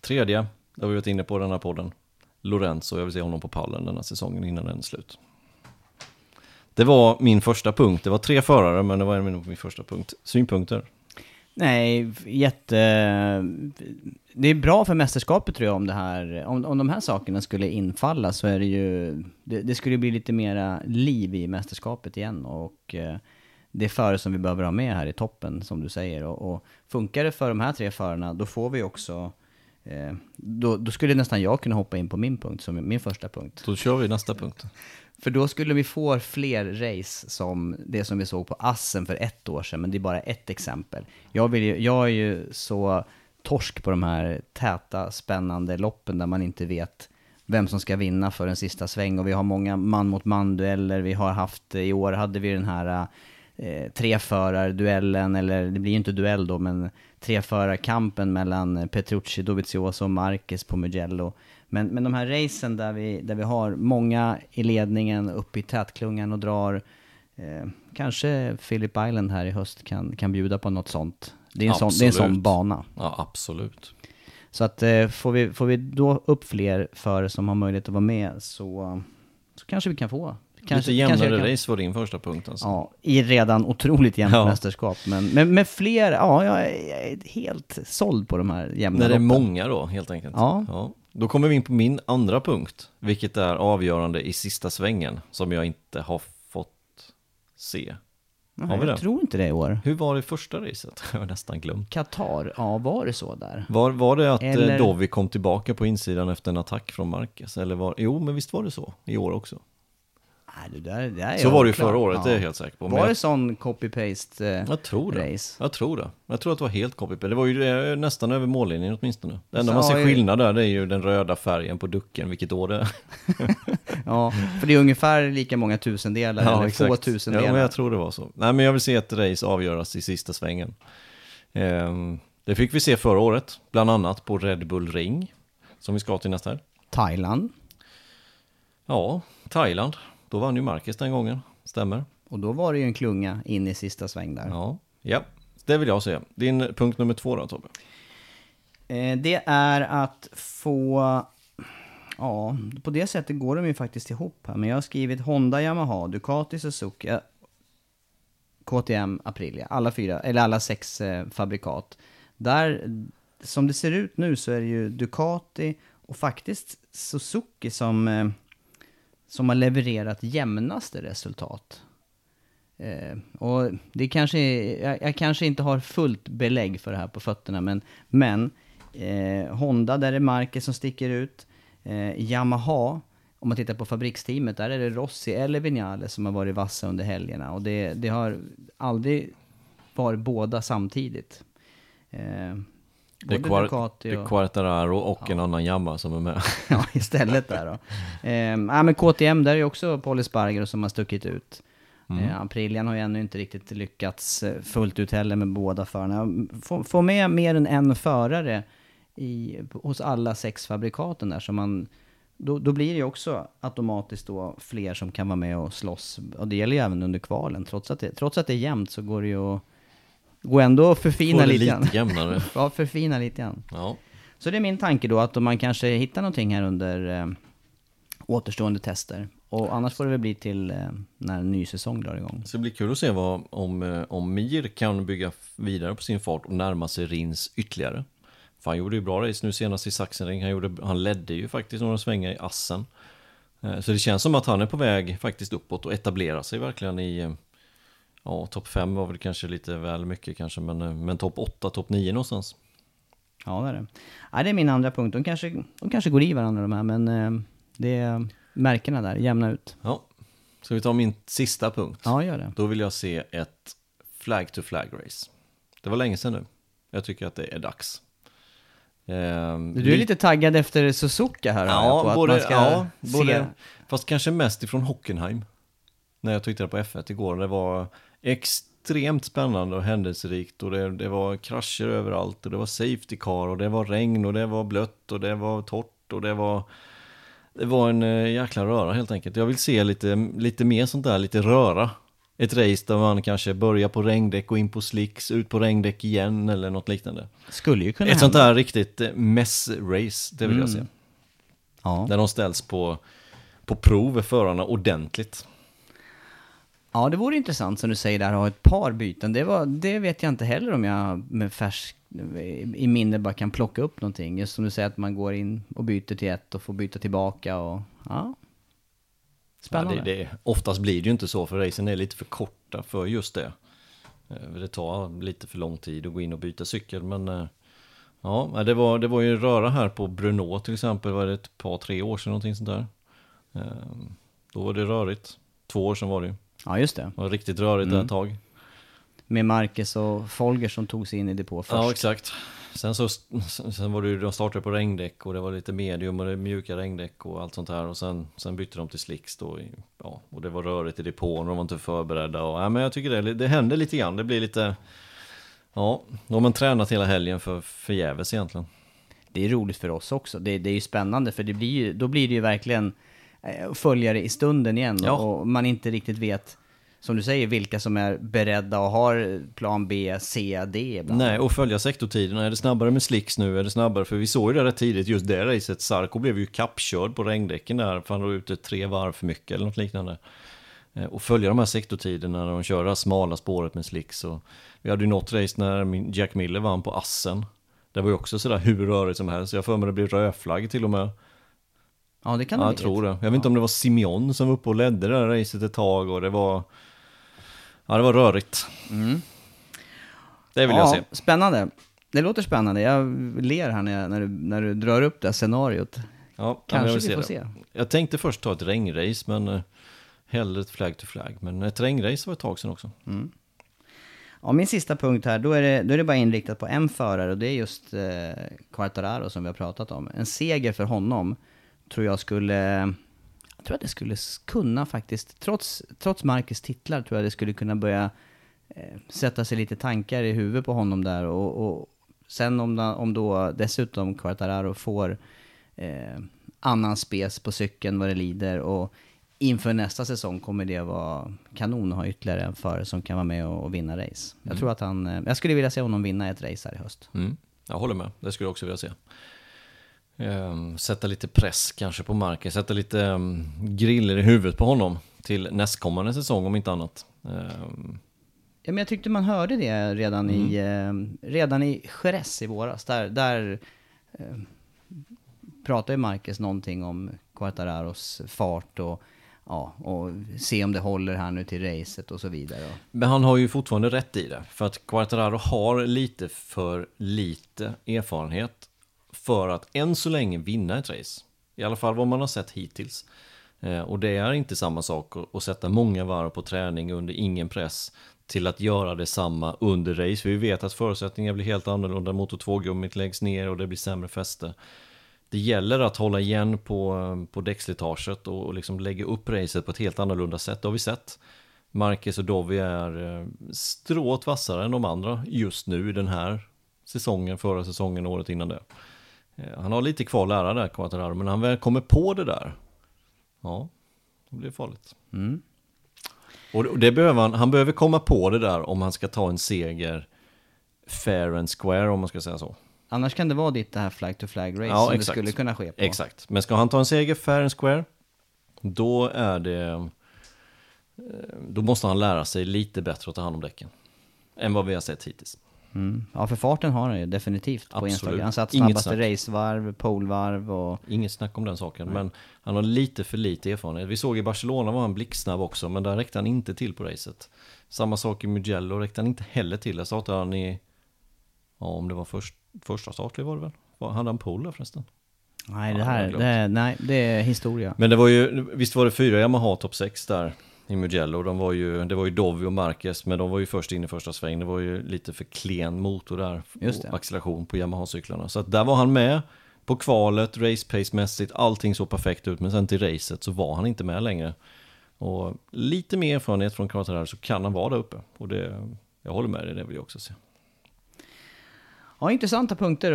Tredje, det har vi varit inne på i den här podden. Lorenzo, jag vill se honom på pallen den här säsongen innan den är slut. Det var min första punkt. Det var tre förare, men det var min, min första punkt. Synpunkter? Nej, jätte... Det är bra för mästerskapet tror jag om det här, om, om de här sakerna skulle infalla så är det ju, det, det skulle bli lite mera liv i mästerskapet igen och eh, det är före som vi behöver ha med här i toppen som du säger och, och funkar det för de här tre förarna då får vi också, eh, då, då skulle nästan jag kunna hoppa in på min punkt som min första punkt. Då kör vi nästa punkt. För då skulle vi få fler race som det som vi såg på Assen för ett år sedan, men det är bara ett exempel. Jag, vill ju, jag är ju så torsk på de här täta, spännande loppen där man inte vet vem som ska vinna för en sista sväng. Och vi har många man mot man-dueller. Vi har haft, i år hade vi den här eh, treförarduellen, eller det blir ju inte duell då, men treförarkampen mellan Petrucci, Dovizioso och Marquez på Mugello. Men, men de här racen där vi, där vi har många i ledningen uppe i tätklungan och drar, eh, kanske Phillip Island här i höst kan, kan bjuda på något sånt. Det är en, sån, det är en sån bana. Ja, absolut. Så att eh, får, vi, får vi då upp fler för som har möjlighet att vara med så, så kanske vi kan få. Kanske, Lite jämnare kanske kan, race var din första punkt alltså. Ja, i redan otroligt jämnt Ja. mästerskap. Men med, med fler, ja, jag är, helt såld på de här jämna När det är många då, helt enkelt. Ja. Då kommer vi in på min andra punkt, vilket är avgörande i sista svängen, som jag inte har fått se. Nej, Har vi jag det? tror inte det i år. Hur var det i första racet? Jag har nästan glömt. Qatar, ja var det så där? Var, var det att Eller- Eller... Dovi kom tillbaka på insidan efter en attack från Marquez? Eller var, jo, men visst var det så i år också? Det där, det där är Så var det ju förra året, det är jag helt säker på. Men Var jag- det sån copy-paste eh, Jag tror det. race? Jag tror det. Jag tror att det var helt copy Det var ju eh, nästan över mållinjen åtminstone. Det enda Så man ser ju- skillnad där det är ju den röda färgen på ducken, vilket år det är. Ja, för det är ungefär lika många tusendelar, eller få tusendelar. Ja, men jag tror det var så. Nej, men jag vill se ett race avgöras i sista svängen. Ehm, det fick vi se förra året, bland annat på Red Bull Ring, som vi ska till nästa här. Thailand, Ja, Thailand. Då vann ju Marcus den gången, stämmer. och då var det ju en klunga in i sista sväng där. Ja, ja. det vill jag se. Din punkt nummer två då, Tobbe? Eh, det är att få... Ja, på det sättet går de ju faktiskt ihop här. Men jag har skrivit Honda, Yamaha, Ducati, Suzuki, eh, KTM, Aprilia. Alla fyra, eller alla sex eh, fabrikat. Där, som det ser ut nu så är det ju Ducati och faktiskt Suzuki som, eh, som har levererat jämnaste resultat. Eh, och det kanske, jag, jag, kanske inte har fullt belägg för det här på fötterna, men, men eh, Honda, där är Marquez som sticker ut. Eh, Yamaha, om man tittar på fabriksteamet, där är det Rossi eller Vinales som har varit vassa under helgerna. Och det, det har aldrig varit båda samtidigt. Eh, det är, det är Quartararo och ja. en annan Yamaha som är med. ja, istället där då. Eh, ja, men KTM, där är också Paul Espargaro som har stuckit ut. Mm. Eh, Aprilian har ju ännu inte riktigt lyckats eh, fullt ut heller med båda förarna. Få, få med mer än en förare i, hos alla sex fabrikaten där, så man, då, då blir det ju också automatiskt då fler som kan vara med och slåss. Och det gäller ju även under kvalen. Trots att det, trots att det är jämnt så går det ju att gå ändå att förfina lite grann. lite jämnare. ja, förfina lite grann. Ja. Så det är min tanke då, att om man kanske hittar någonting här under eh, återstående tester. Och annars får det väl bli till eh, när en ny säsong drar igång. Så det blir kul att se vad, om, eh, om Mir kan bygga vidare på sin fart och närma sig Rins ytterligare. För han gjorde ju bra race nu senast i Sachsenring. Han, gjorde, han ledde ju faktiskt några svängar i Assen. Eh, så det känns som att han är på väg faktiskt uppåt och etablerar sig verkligen i eh, Ja, topp 5 var väl kanske lite väl mycket kanske, men, eh, men topp 8, topp 9 någonstans. Ja, det är det. Ja, det är min andra punkt. De kanske, de kanske går i varandra de här, men det är märkena där, jämna ut. Ja, ska vi ta min sista punkt? Ja, gör det. Då vill jag se ett flag to flag race. Det var länge sedan nu. Jag tycker att det är dags. Ehm, du är lite taggad efter Suzuka här ja, på både, att man ska ja, både, Fast kanske mest ifrån Hockenheim. När jag tittade på F1 igår. Det var extremt spännande och händelserikt och det, det var krascher överallt och det var safety car och det var regn och det var blött och det var torrt och det var det var en eh, jäkla röra helt enkelt. Jag vill se lite, lite mer sånt där, lite röra ett race där man kanske börjar på regndäck och in på slicks, ut på regndäck igen eller något liknande. Skulle ju kunna Ett hända. sånt där riktigt eh, mess-race, det vill mm. jag se. Ja. Där de ställs på, på prov, förarna, ordentligt. Ja, det vore intressant som du säger där, att ha ett par byten. Det, var, det vet jag inte heller om jag med färsk i minne bara kan plocka upp någonting. Just som du säger att man går in och byter till ett och får byta tillbaka och ja. Spännande. Ja, det, det, oftast blir det ju inte så, för racen är lite för korta för just det. Eh, det tar lite för lång tid att gå in och byta cykel, men eh, ja, det var, det var ju röra här på Bruno till exempel, var det ett par, tre år sedan någonting sånt där. Eh, då var det rörigt. Två år sedan var det ju. Ja, just det. Det var riktigt rörigt mm. ett tag. Med Marcus och Folger som tog sig in i depå först. Ja, exakt. Sen så sen var det ju, de startade på regndäck och det var lite medium och det mjuka regndäck och allt sånt här och sen, sen bytte de till slicks då. Ja, och det var rörigt i depån och de var inte förberedda och ja, men jag tycker det, det händer lite grann. Det blir lite, ja, de har man tränat hela helgen för förgäves egentligen. Det är roligt för oss också. Det, det är ju spännande för det blir ju, då blir det ju verkligen eh, följare i stunden igen ja. och man inte riktigt vet som du säger, vilka som är beredda och har plan B, C, D ibland. Nej, och följa sektortiderna. Är det snabbare med slicks nu? Är det snabbare? För vi såg ju det rätt tidigt, just det racet. Sarko blev ju kappkörd på regndäcken där, för han var ute tre varv för mycket eller något liknande. Eh, och följa de här sektortiderna när de kör det här smala spåret med slicks. Och vi hade ju något race när Jack Miller vann på Assen. Det var ju också sådär hur rörigt som helst. Jag får mig det blev rödflagg till och med. Ja, det kan det ja, Jag tror det. Jag vet inte om det var Simeon som var uppe och ledde det här racet ett tag och det var Ja, det var rörigt. Mm. Det vill ja, jag se. Spännande. Det låter spännande. Jag ler här när, jag, när, du, när du drar upp det här scenariot. Ja, Kanske vi får det. se. Jag tänkte först ta ett regnrace, men uh, hellre ett flag to flag. Men ett regnrace var ett tag sedan också. Mm. Ja, min sista punkt här, då är, det, då är det bara inriktat på en förare och det är just eh, Quartararo som vi har pratat om. En seger för honom tror jag skulle jag tror att det skulle kunna faktiskt, trots, trots Marcus titlar, tror jag det skulle kunna börja eh, sätta sig lite tankar i huvudet på honom där. Och, och sen om, om då dessutom Quartararo får eh, annan spes på cykeln vad det lider och inför nästa säsong kommer det vara kanon att ha ytterligare en förare som kan vara med och, vinna race. Jag mm. tror att han, eh, jag skulle vilja se honom vinna ett race här i höst. Mm. Jag håller med, det skulle jag också vilja se. Um, sätta lite press kanske på marken, sätta lite um, griller i huvudet på honom till nästkommande säsong om inte annat. Um, Ja, men jag tyckte man hörde det redan i, eh, redan i Jerez i våras. Där, där eh, pratade ju Marcus någonting om Quartararos fart och, ja, och se om det håller här nu till racet och så vidare. Men han har ju fortfarande rätt i det. För att Quartararo har lite för lite erfarenhet för att än så länge vinna ett race. I alla fall vad man har sett hittills. Eh, och det är inte samma sak att, sätta många varv på träning under ingen press till att göra detsamma under race. För vi vet att förutsättningarna blir helt annorlunda, motor 2-gummit läggs ner och det blir sämre fäste. Det gäller att hålla igen på, på däckslitaget och, och liksom lägga upp racet på ett helt annorlunda sätt, det har vi sett. Marcus och Dovi är eh, strået vassare än de andra just nu i den här säsongen, förra säsongen, året innan det. Eh, han har lite kvar att lära där, Quattararo, men han väl kommer på det där, ja, då blir det farligt. Mm. Och det behöver han, han behöver komma på det där om han ska ta en seger fair and square om man ska säga så. Annars kan det vara ditt det här flag to flag race ja, som exakt. det skulle kunna ske på. Exakt, men ska han ta en seger fair and square, då är det... Eh, då måste han lära sig lite bättre att ta hand om däcken. Än vad vi har sett hittills. Mm. Ja, för farten har han ju definitivt på Instagram. Han satt snabbaste racevarv, polvarv och... Inget snack om den saken, Nej. men han har lite för lite erfarenhet. Vi såg i Barcelona var han blixtsnabb också, men där räckte han inte till på racet. Samma sak i Mugello räckte han inte heller till. Där startade han i... Ja, om det var först, första startlig var det väl? Hade han pole förresten? Nej, det här, det, nej, det är historia. Men det var ju, visst var det fyra Yamaha topp 6 där i Mugello. De var ju, det var ju Dovi och Marquez, men de var ju först in i första sväng. Det var ju lite för klen motor där, Just det. acceleration på Yamaha-cyklarna. Så där var han med på kvalet, race pace-mässigt, allting såg perfekt ut. Men sen till racet så var han inte med längre. Och lite mer erfarenhet från Quartararo så kan han vara där uppe. Och det, jag håller med dig, det vill jag också se. Ja, intressanta punkter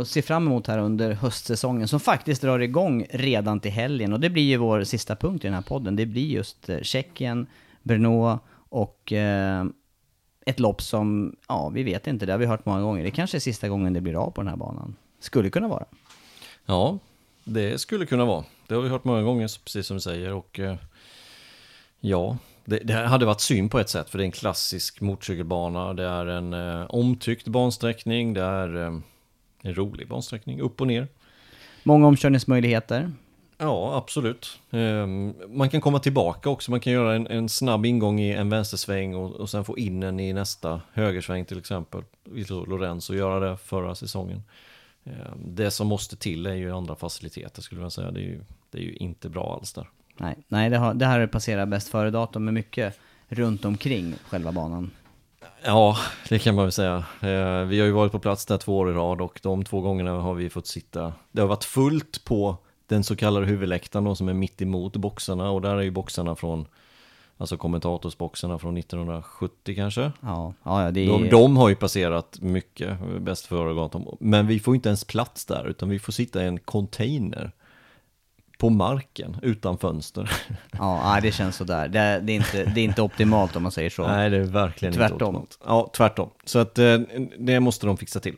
att se fram emot här under höstsäsongen som faktiskt drar igång redan till helgen. Och det blir ju vår sista punkt i den här podden. Det blir just eh, Tjeckien, Brno och eh, ett lopp som, ja, vi vet inte, det har vi hört många gånger. Det kanske är sista gången det blir av på den här banan. Skulle kunna vara. Ja, det skulle kunna vara. Det har vi hört många gånger, precis som du säger. Och eh, ja, det, det, hade varit synd på ett sätt, för det är en klassisk motorcykelbana. Det är en eh, omtyckt bansträckning, det är eh, en rolig bansträckning, upp och ner. Många omkörningsmöjligheter. Ja, absolut. Eh, man kan komma tillbaka också, man kan göra en, en snabb ingång i en vänstersväng och, och sen få in den i nästa högersväng till exempel. Lorenzo göra det förra säsongen. Ehm, det som måste till är ju andra faciliteter skulle jag säga. Det är ju, det är ju inte bra alls där. Nej, nej det, har, det här passerar bäst före-datum med mycket runt omkring själva banan. Ja, det kan man väl säga. Eh, vi har ju varit på plats där två år i rad och de två gångerna har vi fått sitta. Det har varit fullt på den så kallade huvudläktaren då, som är mitt emot boxarna och där är ju boxarna från Alltså kommentatorsboxarna från 1970 kanske. Ja, ja det är... de, de har ju passerat mycket bäst före-datum. Men vi får inte ens plats där utan vi får sitta i en container på marken utan fönster. Ja, det känns sådär. Det, det, är inte, det är inte optimalt om man säger så. Nej, det är verkligen tvärtom. inte optimalt. Ja, tvärtom. Så att eh, det måste de fixa till.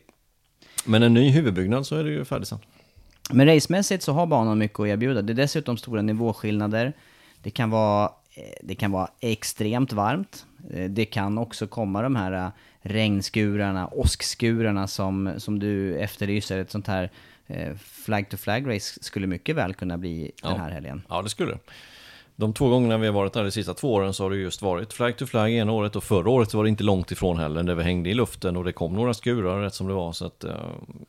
Men en ny huvudbyggnad så är det ju färdigt sen. Men racemässigt så har banan mycket att erbjuda. Det är dessutom stora nivåskillnader. Det kan vara, eh, det kan vara extremt varmt. Eh, det kan också komma de här regnskurarna, åskskurarna som, som du efterlyser. Ett sånt här Eh, flag to flag race skulle mycket väl kunna bli ja. den här helgen. Ja, det skulle De två gångerna vi har varit där de sista två åren så har det just varit flag to flag ena året och förra året var det inte långt ifrån heller där vi hängde i luften och det kom några skurar rätt som det var så att uh,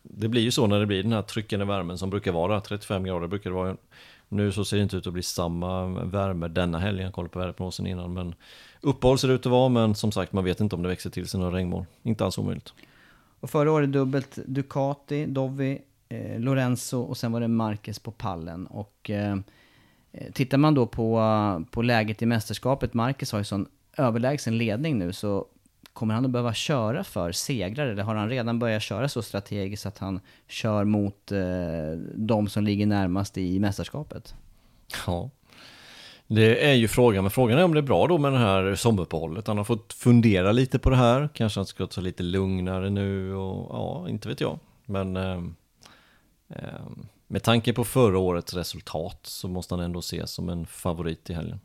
det blir ju så när det blir den här tryckande värmen som brukar vara 35 grader brukar det vara nu så ser det inte ut att bli samma värme denna helgen, jag kollade på väderprognosen innan men uppehåll ser det ut att vara men som sagt man vet inte om det växer till sig några regnmoln, inte alls omöjligt. Och förra året dubbelt Ducati, Dovi, eh, Lorenzo och sen var det Marquez på pallen. Och eh, eh, tittar man då på, på läget i mästerskapet, Marquez har ju sån överlägsen ledning nu, så kommer han att behöva köra för segrare, eller har han redan börjat köra så strategiskt att han kör mot eh, de som ligger närmast i mästerskapet? Ja, det är ju frågan, men frågan är om det är bra då med det här sommaruppehållet. Han har fått fundera lite på det här, kanske han ska ta lite lugnare nu och ja, inte vet jag. Men eh, med tanke på förra årets resultat så måste han ändå ses som en favorit i helgen.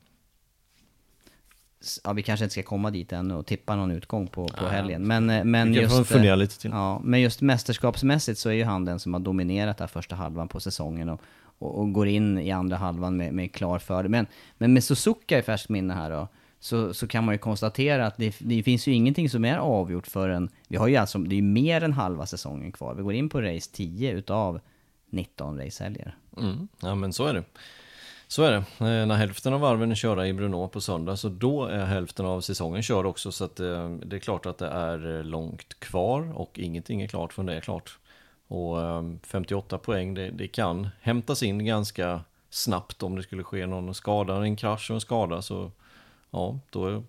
Ja, vi kanske inte ska komma dit ännu och tippa någon utgång på, på helgen. Men, eh, men, just, fundera eh, lite till. ja, men just mästerskapsmässigt så är ju han den som har dominerat där första halvan på säsongen och, och, och går in i andra halvan med, med klar fördel. Men, men med Suzuka i färskt minne här då, så, så kan man ju konstatera att det, det finns ju ingenting som är avgjort förrän, vi har ju alltså, det är ju mer än halva säsongen kvar. Vi går in på race 10 utav 19 racehelger. Mm, ja men så är det. Så är det. Eh, när hälften av varven är körda i Brunå på söndag så då är hälften av säsongen körd också. Så att, eh, det är klart att det är eh, långt kvar och ingenting är klart förrän det är klart. Och eh, 58 poäng det, det kan hämtas in ganska snabbt om det skulle ske någon skada, en krasch och en skada. Så ja, då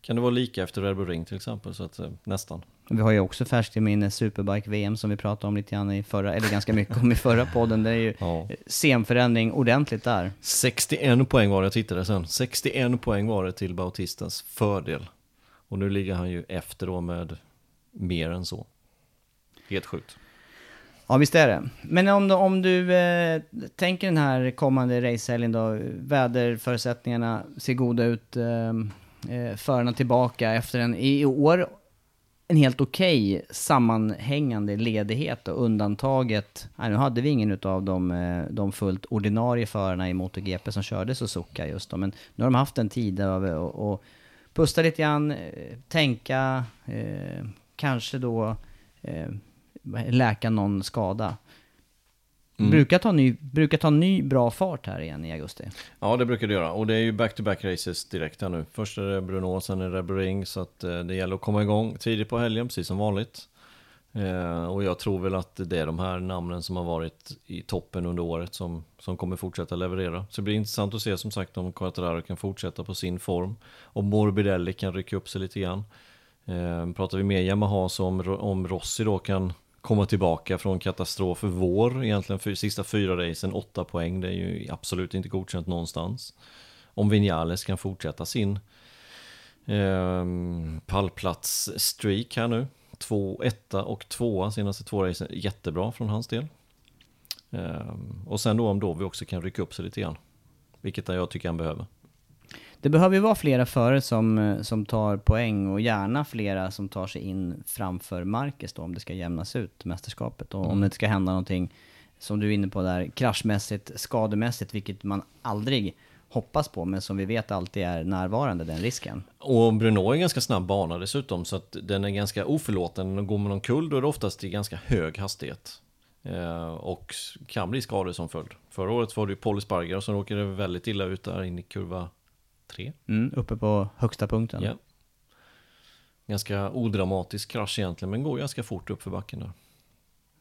kan det vara lika efter Red Bull Ring till exempel. Så att, eh, nästan. Vi har ju också färskt i minne Superbike-VM som vi pratade om lite grann i förra, eller ganska mycket om i förra podden. Det är ju Ja. scenförändring ordentligt där. 61 poäng var det, jag tittade sen. 61 poäng var det till Bautistans fördel. Och nu ligger han ju efter då med mer än så. Helt sjukt. Ja, visst är det. Men om du, om du eh, tänker den här kommande racehelgen då, väderförutsättningarna ser goda ut, eh, eh, förarna tillbaka efter en, i år, en helt okej sammanhängande ledighet och undantaget, nej, nu hade vi ingen av de, eh, de fullt ordinarie förarna i MotoGP som körde Suzuka just då, men nu har de haft en tid över och, och pusta lite grann, eh, tänka, eh, kanske då eh, läka någon skada. Mm. Brukar, ta ny, brukar ta ny bra fart här igen i augusti. Ja, det brukar det göra. Och det är ju back-to-back races direkt här nu. Först är det Bruno, sen är det Ring. Så att eh, det gäller att komma igång tidigt på helgen, precis som vanligt. Eh, och jag tror väl att det är de här namnen som har varit i toppen under året som, som kommer fortsätta leverera. Så det blir intressant att se som sagt om Quattararo kan fortsätta på sin form. Om Morbidelli kan rycka upp sig lite grann. Eh, pratar vi mer Yamaha så om, om Rossi då kan komma tillbaka från katastrof för vår, egentligen för sista fyra racen, åtta poäng, det är ju absolut inte godkänt någonstans. Om Vinales kan fortsätta sin eh, pallplats-streak här nu, två, etta och tvåa senaste två racen, jättebra från hans del. Eh, och sen då om då vi också kan rycka upp sig lite grann, vilket jag tycker han behöver. Det behöver ju vara flera förare som, eh, som tar poäng och gärna flera som tar sig in framför Marcus då om det ska jämnas ut mästerskapet. Och om det inte ska hända någonting, som du är inne på där, kraschmässigt, skademässigt, vilket man aldrig hoppas på, men som vi vet alltid är närvarande, den risken. Och Bruno är en ganska snabb bana dessutom, så att den är ganska oförlåtande. Går man omkull då är det oftast i ganska hög hastighet. Eh, och kan bli skador som följd. Förra året var det ju Paul Spargar som råkade väldigt illa ut där in i kurva 3. Mm, uppe på högsta punkten. Ja. Ganska odramatisk krasch egentligen, men går ganska fort upp för backen där.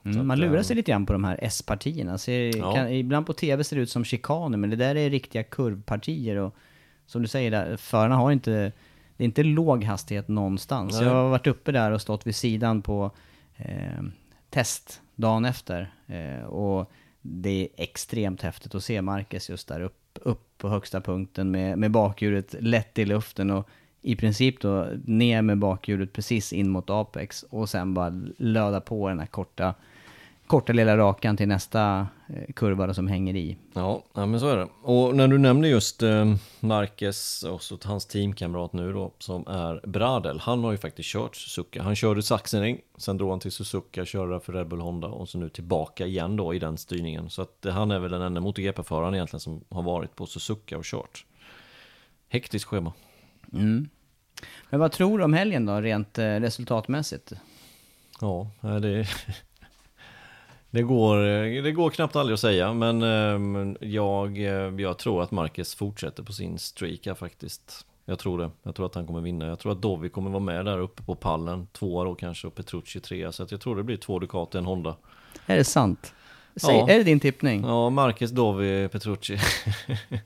Mm, att, man lurar eh, sig lite grann på de här S-partierna. Ja. ibland på tv ser det ut som chikaner, men det där är riktiga kurvpartier. Och som du säger, där, förarna har inte, det är inte låg hastighet någonstans. Nej. Jag har varit uppe där och stått vid sidan på eh, test dagen efter. Eh, och det är extremt häftigt att se Marcus just där upp, upp på högsta punkten med, med bakhjulet lätt i luften och i princip då ner med bakhjulet precis in mot Apex och sen bara löda på den här korta, korta lilla rakan till nästa eh, kurva då som hänger i. Ja, ja, men så är det. Och när du nämner just eh, Marquez och så hans teamkamrat nu då, som är Bradel, han har ju faktiskt kört Suzuka. Han körde Sachsenring, sen drog han till Suzuka, körde för Red Bull Honda och så nu tillbaka igen då i den styrningen. Så att eh, han är väl den enda MotoGP-föraren egentligen som har varit på Suzuka och kört. Hektiskt schema. Mm. Men vad tror du om helgen då, rent resultatmässigt? Ja, det, det, går, det går knappt aldrig att säga, men eh, jag, eh, jag tror att Marquez fortsätter på sin streak här faktiskt. Jag tror det. Jag tror att han kommer vinna. Jag tror att Dovi kommer vara med där uppe på pallen. Tvåa då kanske och Petrucci trea. Så att jag tror det blir två Ducati en Honda. Är det sant? Säg, Ja. Är det din tippning? Ja, Marquez, Dovi, Petrucci.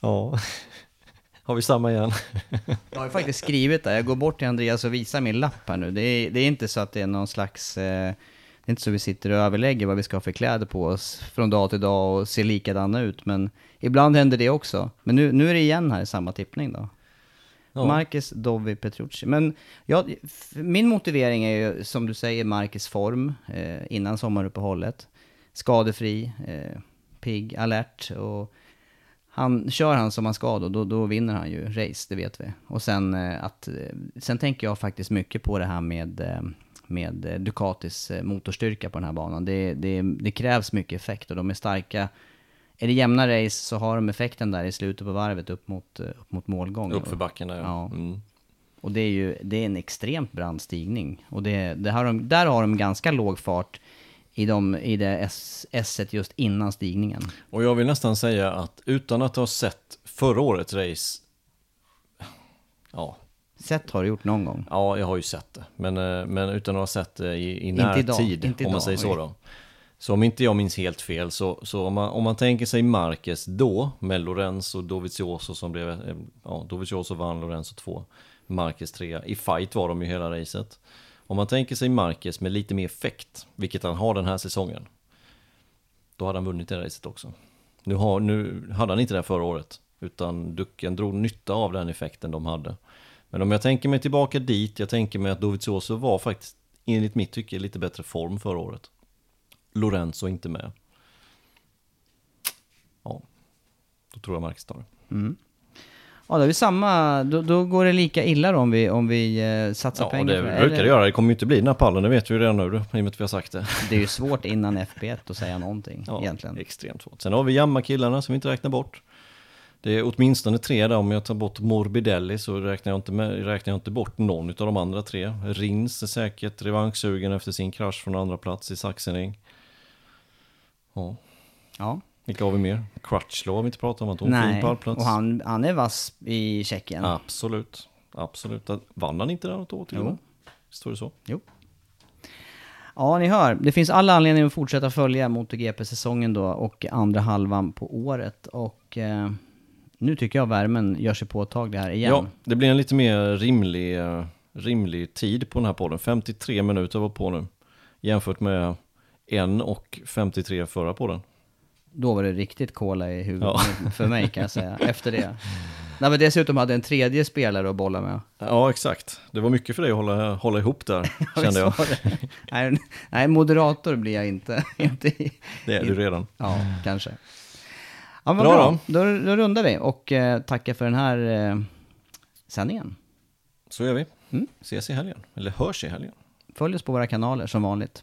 ja, har vi samma igen? Jag har ju faktiskt skrivit det. Jag går bort till Andreas och visar min lapp här nu. Det är, det är inte så att det är någon slags... Eh, det är inte så vi sitter och överlägger vad vi ska ha för kläder på oss från dag till dag och ser likadana ut. Men ibland händer det också. Men nu, nu är det igen här samma tippning då. Marcus, Dovi, Petrucci. Men ja, f- min motivering är ju, som du säger, Marcus form eh, innan sommaruppehållet. Skadefri, eh, pigg, alert och han, kör han som han ska då, då, då vinner han ju race, det vet vi. Och sen eh, att, eh, sen tänker jag faktiskt mycket på det här med, eh, med Ducatis motorstyrka på den här banan. Det, det, det krävs mycket effekt och de är starka. Är det jämna race så har de effekten där i slutet på varvet upp mot, upp mot målgång. Upp för backen där, Ja. ja. Mm. Och det är ju det är en extremt brant stigning. Och det, det har de, där har de ganska låg fart i, de, i det S, S1 just innan stigningen. Och jag vill nästan säga att utan att ha sett förra årets race, ja, Sett har du gjort någon gång. ja jag har ju sett det, men, eh, men utan att ha sett det i, i närtid, om man idag, säger så då. Så om inte jag minns helt fel, så, så om, man, om man tänker sig Marquez då, med Lorenzo och Dovizioso som blev, eh, ja, Dovizioso vann, Lorenzo 2, Marquez 3, i fight var de ju hela racet. Om man tänker sig Marquez med lite mer effekt, vilket han har den här säsongen, då hade han vunnit det racet också. Nu, har, nu hade han inte det förra året, utan Ducken drog nytta av den effekten de hade. Men om jag tänker mig tillbaka dit, jag tänker mig att Dovizioso var faktiskt, enligt mitt tycke, lite bättre form förra året. Lorenzo inte med. Ja, då tror jag Marquez tar det. Mm. Ja, då är vi samma, då, då går det lika illa då om vi, om vi eh, satsar Ja, pengar det på brukar det Eller- göra. Det kommer ju inte bli den här pallen, det vet vi ju redan nu, i och med att vi har sagt det. Det är ju svårt innan FP1 att säga någonting Ja, egentligen. extremt svårt. Sen har vi Jamma-killarna som vi inte räknar bort. Det är åtminstone tre där, om jag tar bort Morbidelli så räknar jag inte, med, räknar jag inte bort någon av de andra tre. Rins är säkert revanschsugen efter sin krasch från andra plats i Sachsenring. Ja, Ja. Vilka har vi mer? Crutchlow har vi inte pratat om, en fin Nej, pallplats. och han, han är vass i Tjeckien. Absolut, absolut. Vann han inte där något år till Jo. Står det så? Jo. Ja, ni hör. Det finns alla anledningar att fortsätta följa MotoGP-säsongen då och andra halvan på året. Och eh, nu tycker jag värmen gör sig påtaglig här igen. Ja, det blir en lite mer rimlig, eh, rimlig tid på den här podden. 53 minuter var på nu. Jämfört med en och 53 förra podden. Då var det riktigt kola i huvudet Ja. för mig kan jag säga, efter det. När vi dessutom hade en tredje spelare att bolla med. Ja, exakt. Det var mycket för dig att hålla, hålla ihop där, kände jag. Nej, nej, moderator blir jag inte. Det är du redan. Ja, kanske. Ja, men Bra bra. Då. Då, då rundar vi och eh, tackar för den här eh, sändningen. Så gör vi. Mm. Ses i helgen. Eller hörs i helgen. Följ oss på våra kanaler som vanligt.